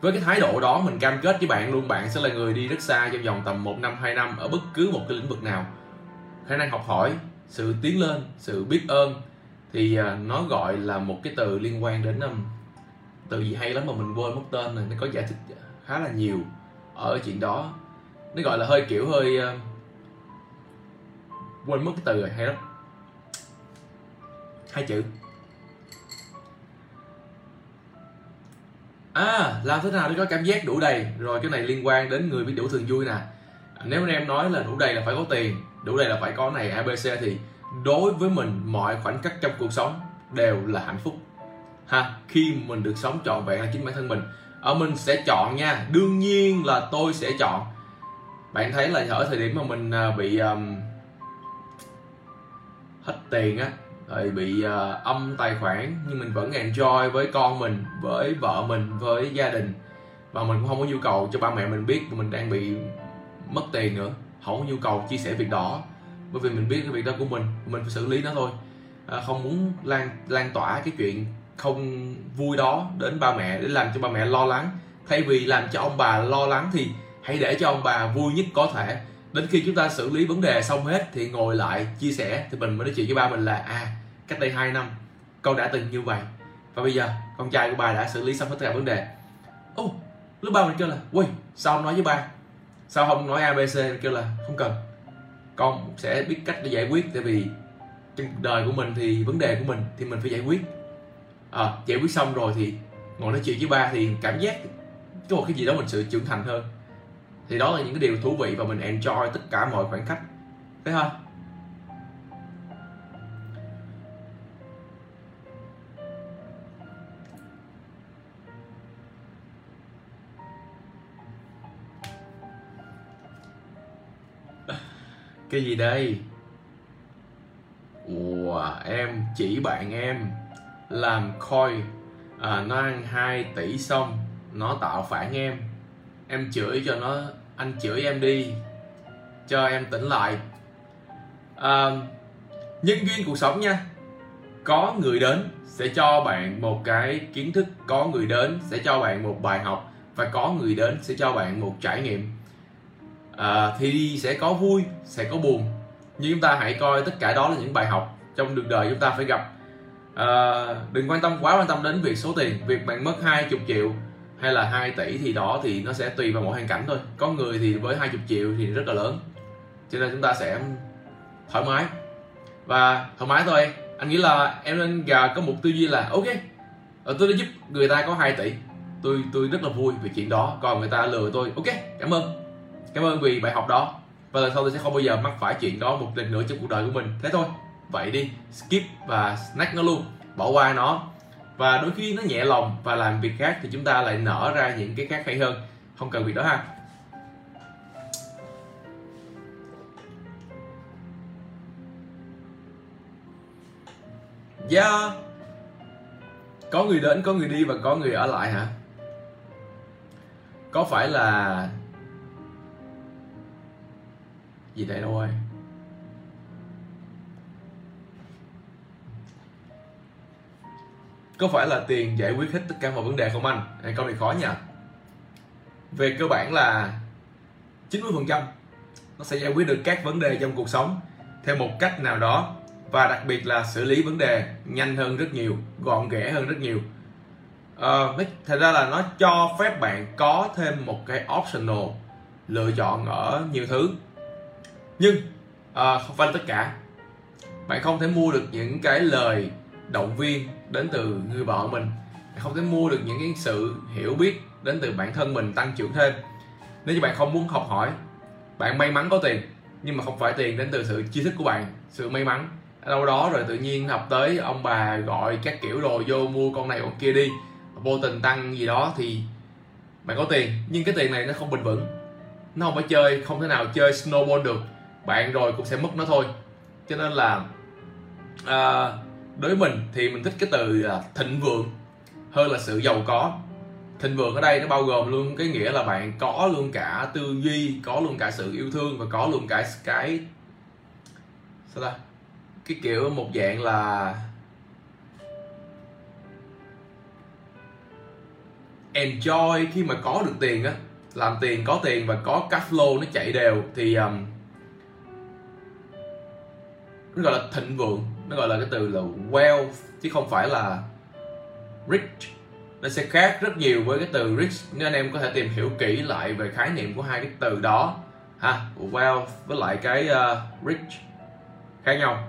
Với cái thái độ đó, mình cam kết với bạn luôn, bạn sẽ là người đi rất xa trong vòng tầm một năm, hai năm ở bất cứ một cái lĩnh vực nào. Khả năng học hỏi, sự tiến lên, sự biết ơn thì à, nó gọi là một cái từ liên quan đến từ gì hay lắm mà mình quên mất tên này nó có giải thích khá là nhiều ở chuyện đó. Nó gọi là hơi kiểu hơi à, quên mất cái từ rồi, hay lắm. Hai chữ. À làm thế nào để có cảm giác đủ đầy? Rồi cái này liên quan đến người biết đủ thường vui nè. Nếu anh em nói là đủ đầy là phải có tiền đủ đầy là phải có này abc thì đối với mình mọi khoảnh khắc trong cuộc sống đều là hạnh phúc. Ha khi mình được sống trọn vẹn là chính bản thân mình. Ở mình sẽ chọn nha đương nhiên là tôi sẽ chọn. Bạn thấy là ở thời điểm mà mình à, bị um, hết tiền á rồi bị uh, âm tài khoản nhưng mình vẫn enjoy với con mình với vợ mình với gia đình. Và mình cũng không có nhu cầu cho ba mẹ mình biết mình đang bị mất tiền nữa. Không có nhu cầu chia sẻ việc đó bởi vì mình biết cái việc đó của mình mình phải xử lý nó thôi. À, không muốn lan lan tỏa cái chuyện không vui đó đến ba mẹ để làm cho ba mẹ lo lắng. Thay vì làm cho ông bà lo lắng thì hãy để cho ông bà vui nhất có thể đến khi chúng ta xử lý vấn đề xong hết thì ngồi lại chia sẻ thì mình mới nói chuyện với ba mình là à cách đây 2 năm con đã từng như vậy. Và bây giờ con trai của bà đã xử lý xong hết tất cả vấn đề. Ô oh, lúc ba mình kêu là ui sao không nói với ba? Sao không nói abc kêu là không cần. Con sẽ biết cách để giải quyết tại vì trong đời của mình thì vấn đề của mình thì mình phải giải quyết. À, giải quyết xong rồi thì ngồi nói chuyện với ba thì cảm giác có một cái gì đó mình sự trưởng thành hơn thì đó là những cái điều thú vị và mình enjoy tất cả mọi khoảnh khắc. Thấy không? <laughs> Cái gì đây? Ủa em chỉ bạn em làm coin à, nó ăn 2 tỷ xong nó tạo phản em em chửi cho nó anh chửi em đi cho em tỉnh lại. À, nhân duyên cuộc sống nha có người đến sẽ cho bạn một cái kiến thức có người đến sẽ cho bạn một bài học và có người đến sẽ cho bạn một trải nghiệm. À, thì sẽ có vui sẽ có buồn nhưng chúng ta hãy coi tất cả đó là những bài học trong đường đời chúng ta phải gặp. À, đừng quan tâm quá quan tâm đến việc số tiền việc bạn mất 20 triệu hay là 2 tỷ thì đó thì nó sẽ tùy vào mỗi hoàn cảnh thôi. Có người thì với 20 triệu thì rất là lớn. Cho nên chúng ta sẽ thoải mái. Và thoải mái thôi. Anh nghĩ là em nên có một tư duy là, ok ờ, tôi đã giúp người ta có 2 tỷ. Tôi tôi rất là vui về chuyện đó. Còn người ta lừa tôi. Ok, cảm ơn. Cảm ơn vì bài học đó. Và lần sau tôi sẽ không bao giờ mắc phải chuyện đó một lần nữa trong cuộc đời của mình. Thế thôi. Vậy đi. Skip và snack nó luôn. Bỏ qua nó và đôi khi nó nhẹ lòng và làm việc khác thì chúng ta lại nở ra những cái khác hay hơn. Không cần việc đó ha. Yeah Có người đến, có người đi và có người ở lại hả? Có phải là Gì đây đâu ơi? Có phải là tiền giải quyết hết tất cả mọi vấn đề không anh? À, câu này khó nha. Về cơ bản là 90% nó sẽ giải quyết được các vấn đề trong cuộc sống theo một cách nào đó và đặc biệt là xử lý vấn đề nhanh hơn rất nhiều gọn ghẽ hơn rất nhiều. À, thật ra là nó cho phép bạn có thêm một cái optional lựa chọn ở nhiều thứ. Nhưng à, không phải tất cả. Bạn không thể mua được những cái lời động viên đến từ người vợ mình. Không thể mua được những cái sự hiểu biết đến từ bản thân mình tăng trưởng thêm. Nếu như bạn không muốn học hỏi bạn may mắn có tiền nhưng mà không phải tiền đến từ sự tri thức của bạn sự may mắn. Đâu đó rồi tự nhiên học tới ông bà gọi các kiểu đồ vô mua con này con kia đi vô tình tăng gì đó thì bạn có tiền. Nhưng cái tiền này nó không bền vững. Nó không phải chơi không thể nào chơi snowball được. Bạn rồi cũng sẽ mất nó thôi. Cho nên là uh, đối với mình thì mình thích cái từ là thịnh vượng hơn là sự giàu có. Thịnh vượng ở đây nó bao gồm luôn cái nghĩa là bạn có luôn cả tư duy có luôn cả sự yêu thương và có luôn cả cái sao ta? Cái kiểu một dạng là enjoy khi mà có được tiền á. Làm tiền có tiền và có cash flow nó chạy đều thì um, nó gọi là thịnh vượng nó gọi là cái từ là wealth chứ không phải là rich. Nó sẽ khác rất nhiều với cái từ rich. Nên anh em có thể tìm hiểu kỹ lại về khái niệm của hai cái từ đó ha wealth với lại cái uh, rich khác nhau.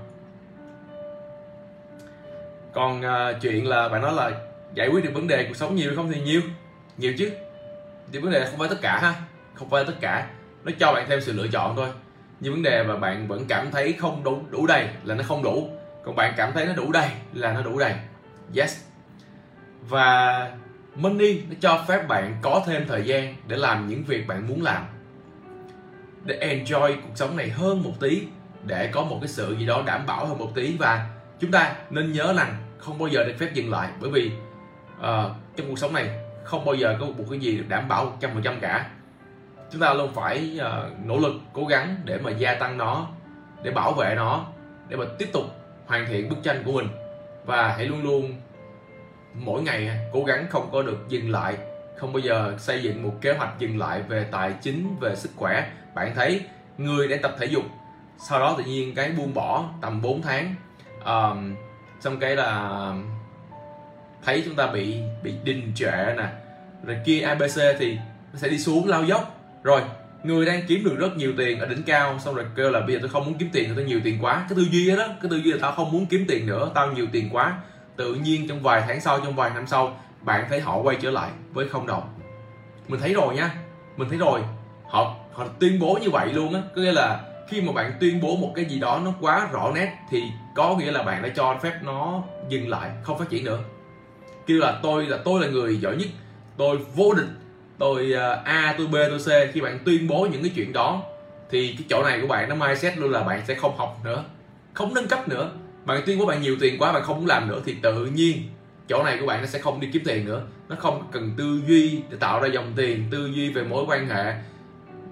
Còn uh, chuyện là bạn nói là giải quyết được vấn đề cuộc sống nhiều không thì nhiều nhiều chứ. Thì vấn đề không phải tất cả ha không phải tất cả. Nó cho bạn thêm sự lựa chọn thôi. Nhưng vấn đề mà bạn vẫn cảm thấy không đủ đủ đầy là nó không đủ còn bạn cảm thấy nó đủ đầy là nó đủ đầy. Yes. Và money nó cho phép bạn có thêm thời gian để làm những việc bạn muốn làm. Để enjoy cuộc sống này hơn một tí để có một cái sự gì đó đảm bảo hơn một tí. Và chúng ta nên nhớ rằng không bao giờ được phép dừng lại bởi vì uh, trong cuộc sống này không bao giờ có một cái gì được đảm bảo 100% cả. Chúng ta luôn phải uh, nỗ lực cố gắng để mà gia tăng nó để bảo vệ nó để mà tiếp tục hoàn thiện bức tranh của mình. Và hãy luôn luôn mỗi ngày cố gắng không có được dừng lại không bao giờ xây dựng một kế hoạch dừng lại về tài chính về sức khỏe. Bạn thấy người đang tập thể dục sau đó tự nhiên cái buông bỏ tầm 4 tháng. Um, xong cái là thấy chúng ta bị bị đình trệ nè. Rồi kia abc thì nó sẽ đi xuống lao dốc. Rồi người đang kiếm được rất nhiều tiền ở đỉnh cao, xong rồi kêu là bây giờ tôi không muốn kiếm tiền tôi nhiều tiền quá. Cái tư duy đó, cái tư duy là tao không muốn kiếm tiền nữa, tao nhiều tiền quá. Tự nhiên trong vài tháng sau, trong vài năm sau, bạn thấy họ quay trở lại với không đồng. Mình thấy rồi nha, mình thấy rồi. Họ họ tuyên bố như vậy luôn á. Có nghĩa là khi mà bạn tuyên bố một cái gì đó nó quá rõ nét thì có nghĩa là bạn đã cho phép nó dừng lại, không phát triển nữa. Kêu là tôi là tôi là người giỏi nhất, tôi vô địch tôi à, a, tôi b, tôi c, khi bạn tuyên bố những cái chuyện đó, thì cái chỗ này của bạn nó mindset luôn là bạn sẽ không học nữa, không nâng cấp nữa. Bạn tuyên bố bạn nhiều tiền quá, bạn không muốn làm nữa, thì tự nhiên chỗ này của bạn nó sẽ không đi kiếm tiền nữa. Nó không cần tư duy để tạo ra dòng tiền, tư duy về mối quan hệ.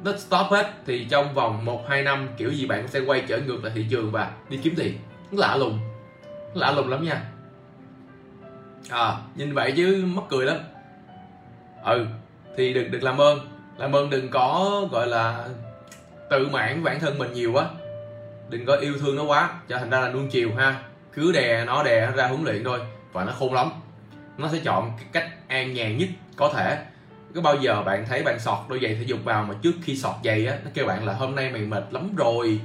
Nó stop hết, thì trong vòng 1 2 năm, kiểu gì bạn sẽ quay trở ngược lại thị trường và đi kiếm tiền. Nó lạ lùng, nó lạ lùng lắm nha. À nhìn vậy chứ mắc cười lắm. Ừ thì đừng đừng làm ơn. Làm ơn đừng có, gọi là, tự mãn bản thân mình nhiều quá. Đừng có yêu thương nó quá. Cho thành ra là nuông chiều ha. Cứ đè nó đè nó ra huấn luyện thôi. Và nó khôn lắm. Nó sẽ chọn cái cách an nhàn nhất có thể. Có bao giờ bạn thấy bạn sọt đôi giày thể dục vào mà trước khi sọt giày á, nó kêu bạn là hôm nay mày mệt lắm rồi.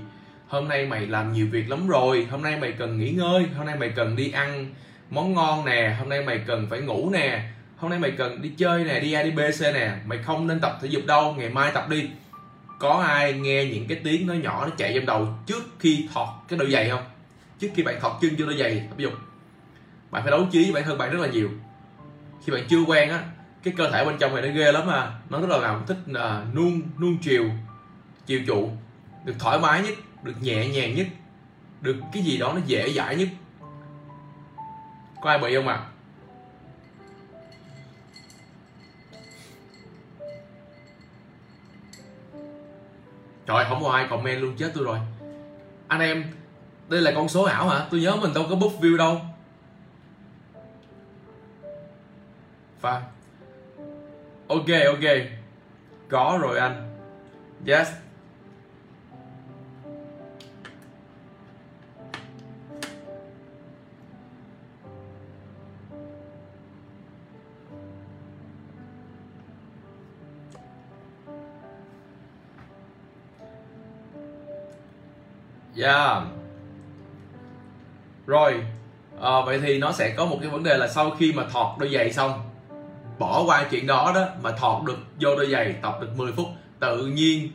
Hôm nay mày làm nhiều việc lắm rồi. Hôm nay mày cần nghỉ ngơi. Hôm nay mày cần đi ăn món ngon nè. Hôm nay mày cần phải ngủ nè hôm nay mày cần đi chơi nè, đi A, đi B, C nè. Mày không nên tập thể dục đâu, ngày mai tập đi. Có ai nghe những cái tiếng nó nhỏ nó chạy trong đầu trước khi thọt cái đôi giày không? Trước khi bạn thọt chân vô đôi giày, tập dục. Bạn phải đấu trí với bản thân bạn rất là nhiều. Khi bạn chưa quen á, cái cơ thể bên trong này nó ghê lắm mà nó rất là làm thích là nuông nuông chiều chiều trụ. Được thoải mái nhất, được nhẹ nhàng nhất, được cái gì đó nó dễ dãi nhất. Có ai bị không ạ? à? Trời, không có ai comment luôn, chết tôi rồi. Anh em, Đây là con số ảo hả? Tôi nhớ mình đâu có book view đâu. Pha Ok ok. Có rồi anh. Yes. Yeah rồi à, vậy thì nó sẽ có một cái vấn đề là sau khi mà thọt đôi giày xong bỏ qua chuyện đó đó mà thọt được vô đôi giày tập được 10 phút tự nhiên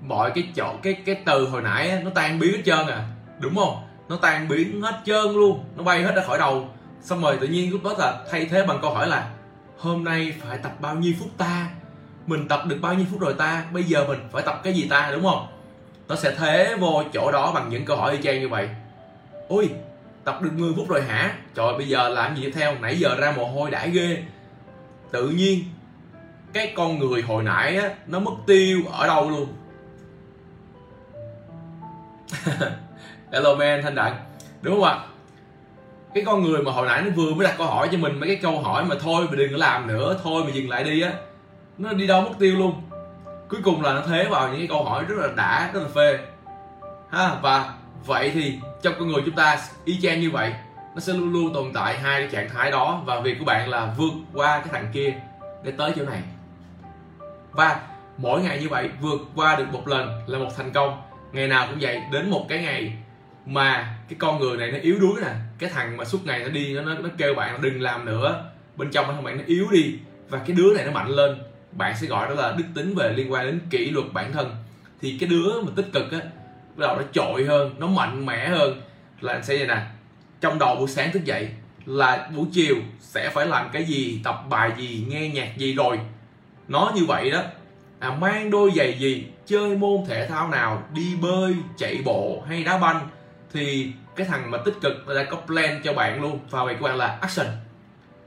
mọi cái chỗ cái cái từ hồi nãy á, nó tan biến hết trơn à. Đúng không? Nó tan biến hết trơn luôn nó bay hết ra khỏi đầu. Xong rồi tự nhiên lúc đó là thay thế bằng câu hỏi là hôm nay phải tập bao nhiêu phút ta? Mình tập được bao nhiêu phút rồi ta? Bây giờ mình phải tập cái gì ta? Đúng không? Nó sẽ thế vô chỗ đó bằng những câu hỏi y chang như vậy. Ui tập được 10 phút rồi hả? Trời bây giờ làm gì tiếp theo? Nãy giờ ra mồ hôi đã ghê. Tự nhiên, cái con người hồi nãy á, nó mất tiêu ở đâu luôn? <laughs> Hello, man, thanh đặng. Đúng không ạ? Cái con người mà hồi nãy nó vừa mới đặt câu hỏi cho mình, mấy cái câu hỏi mà thôi mà đừng có làm nữa, thôi mà dừng lại đi á. Nó đi đâu mất tiêu luôn? Cuối cùng là nó thế vào những cái câu hỏi rất là đã, rất là phê. Ha, và vậy thì trong con người chúng ta, y chang như vậy, nó sẽ luôn luôn tồn tại hai cái trạng thái đó và việc của bạn là vượt qua cái thằng kia để tới chỗ này. Và mỗi ngày như vậy, vượt qua được một lần là một thành công. Ngày nào cũng vậy, đến một cái ngày mà cái con người này nó yếu đuối nè, cái thằng mà suốt ngày nó đi, nó nó kêu bạn là đừng làm nữa, bên trong thằng bạn nó yếu đi và cái đứa này nó mạnh lên bạn sẽ gọi đó là đức tính về liên quan đến kỷ luật bản thân. Thì cái đứa mà tích cực á bắt đầu nó trội hơn nó mạnh mẽ hơn là anh sẽ như nè. Trong đầu buổi sáng thức dậy là buổi chiều sẽ phải làm cái gì tập bài gì nghe nhạc gì rồi. Nó như vậy đó. À, mang đôi giày gì chơi môn thể thao nào đi bơi chạy bộ hay đá banh thì cái thằng mà tích cực nó đã có plan cho bạn luôn. Và vậy các bạn là action.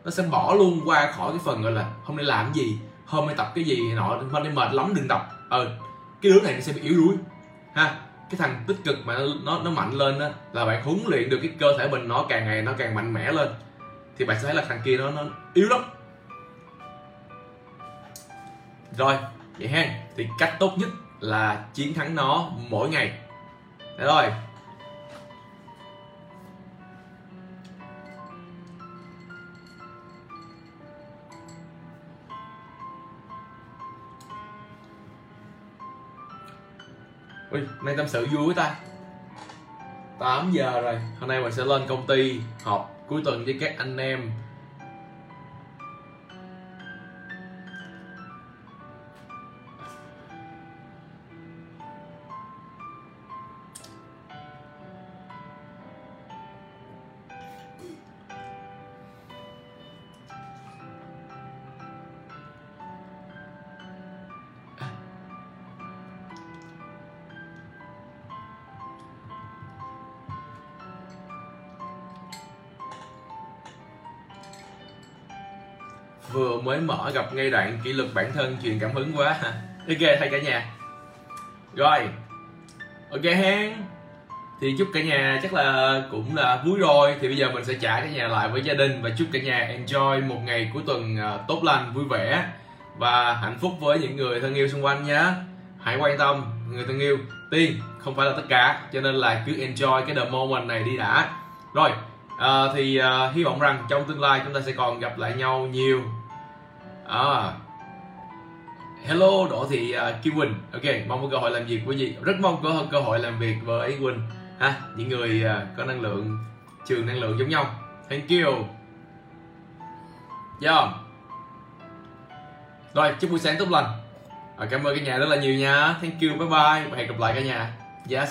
Nó sẽ bỏ luôn qua khỏi cái phần gọi là không nên làm gì hôm nay tập cái gì nọ, hôm nay mệt lắm, đừng tập. Ờ cái đứa này nó sẽ bị yếu đuối, ha. Cái thằng tích cực mà nó nó mạnh lên đó là bạn huấn luyện được cái cơ thể mình nó càng ngày nó càng mạnh mẽ lên, thì bạn sẽ thấy là thằng kia nó nó yếu lắm. Rồi, vậy hen thì cách tốt nhất là chiến thắng nó mỗi ngày. Đấy rồi. Ui, nay tâm sự vui quá ta. 8 giờ rồi Hôm nay mình sẽ lên công ty họp cuối tuần với các anh em. Gặp ngay đoạn kỷ luật bản thân truyền cảm hứng quá ok thay cả nhà. Rồi. Ok hen. Thì chúc cả nhà chắc là cũng là vui rồi. Thì bây giờ mình sẽ trả cả nhà lại với gia đình và chúc cả nhà enjoy một ngày cuối tuần ờ, tốt lành vui vẻ và hạnh phúc với những người thân yêu xung quanh nhé hãy quan tâm người thân yêu. Tiên không phải là tất cả cho nên là cứ enjoy cái the moment này đi đã. Rồi à, thì à, hy vọng rằng trong tương lai chúng ta sẽ còn gặp lại nhau nhiều à, hello đỗ thị uh, kim quỳnh. Ok mong có cơ hội làm việc với gì rất mong có cơ hội làm việc với quỳnh. Ha những người uh, có năng lượng trường năng lượng giống nhau. Thank you. Yeah. rồi chúc buổi sáng tốt lành. À, cảm ơn cả nhà rất là nhiều nha. Thank you bye bye. Và hẹn gặp lại cả nhà. Yes.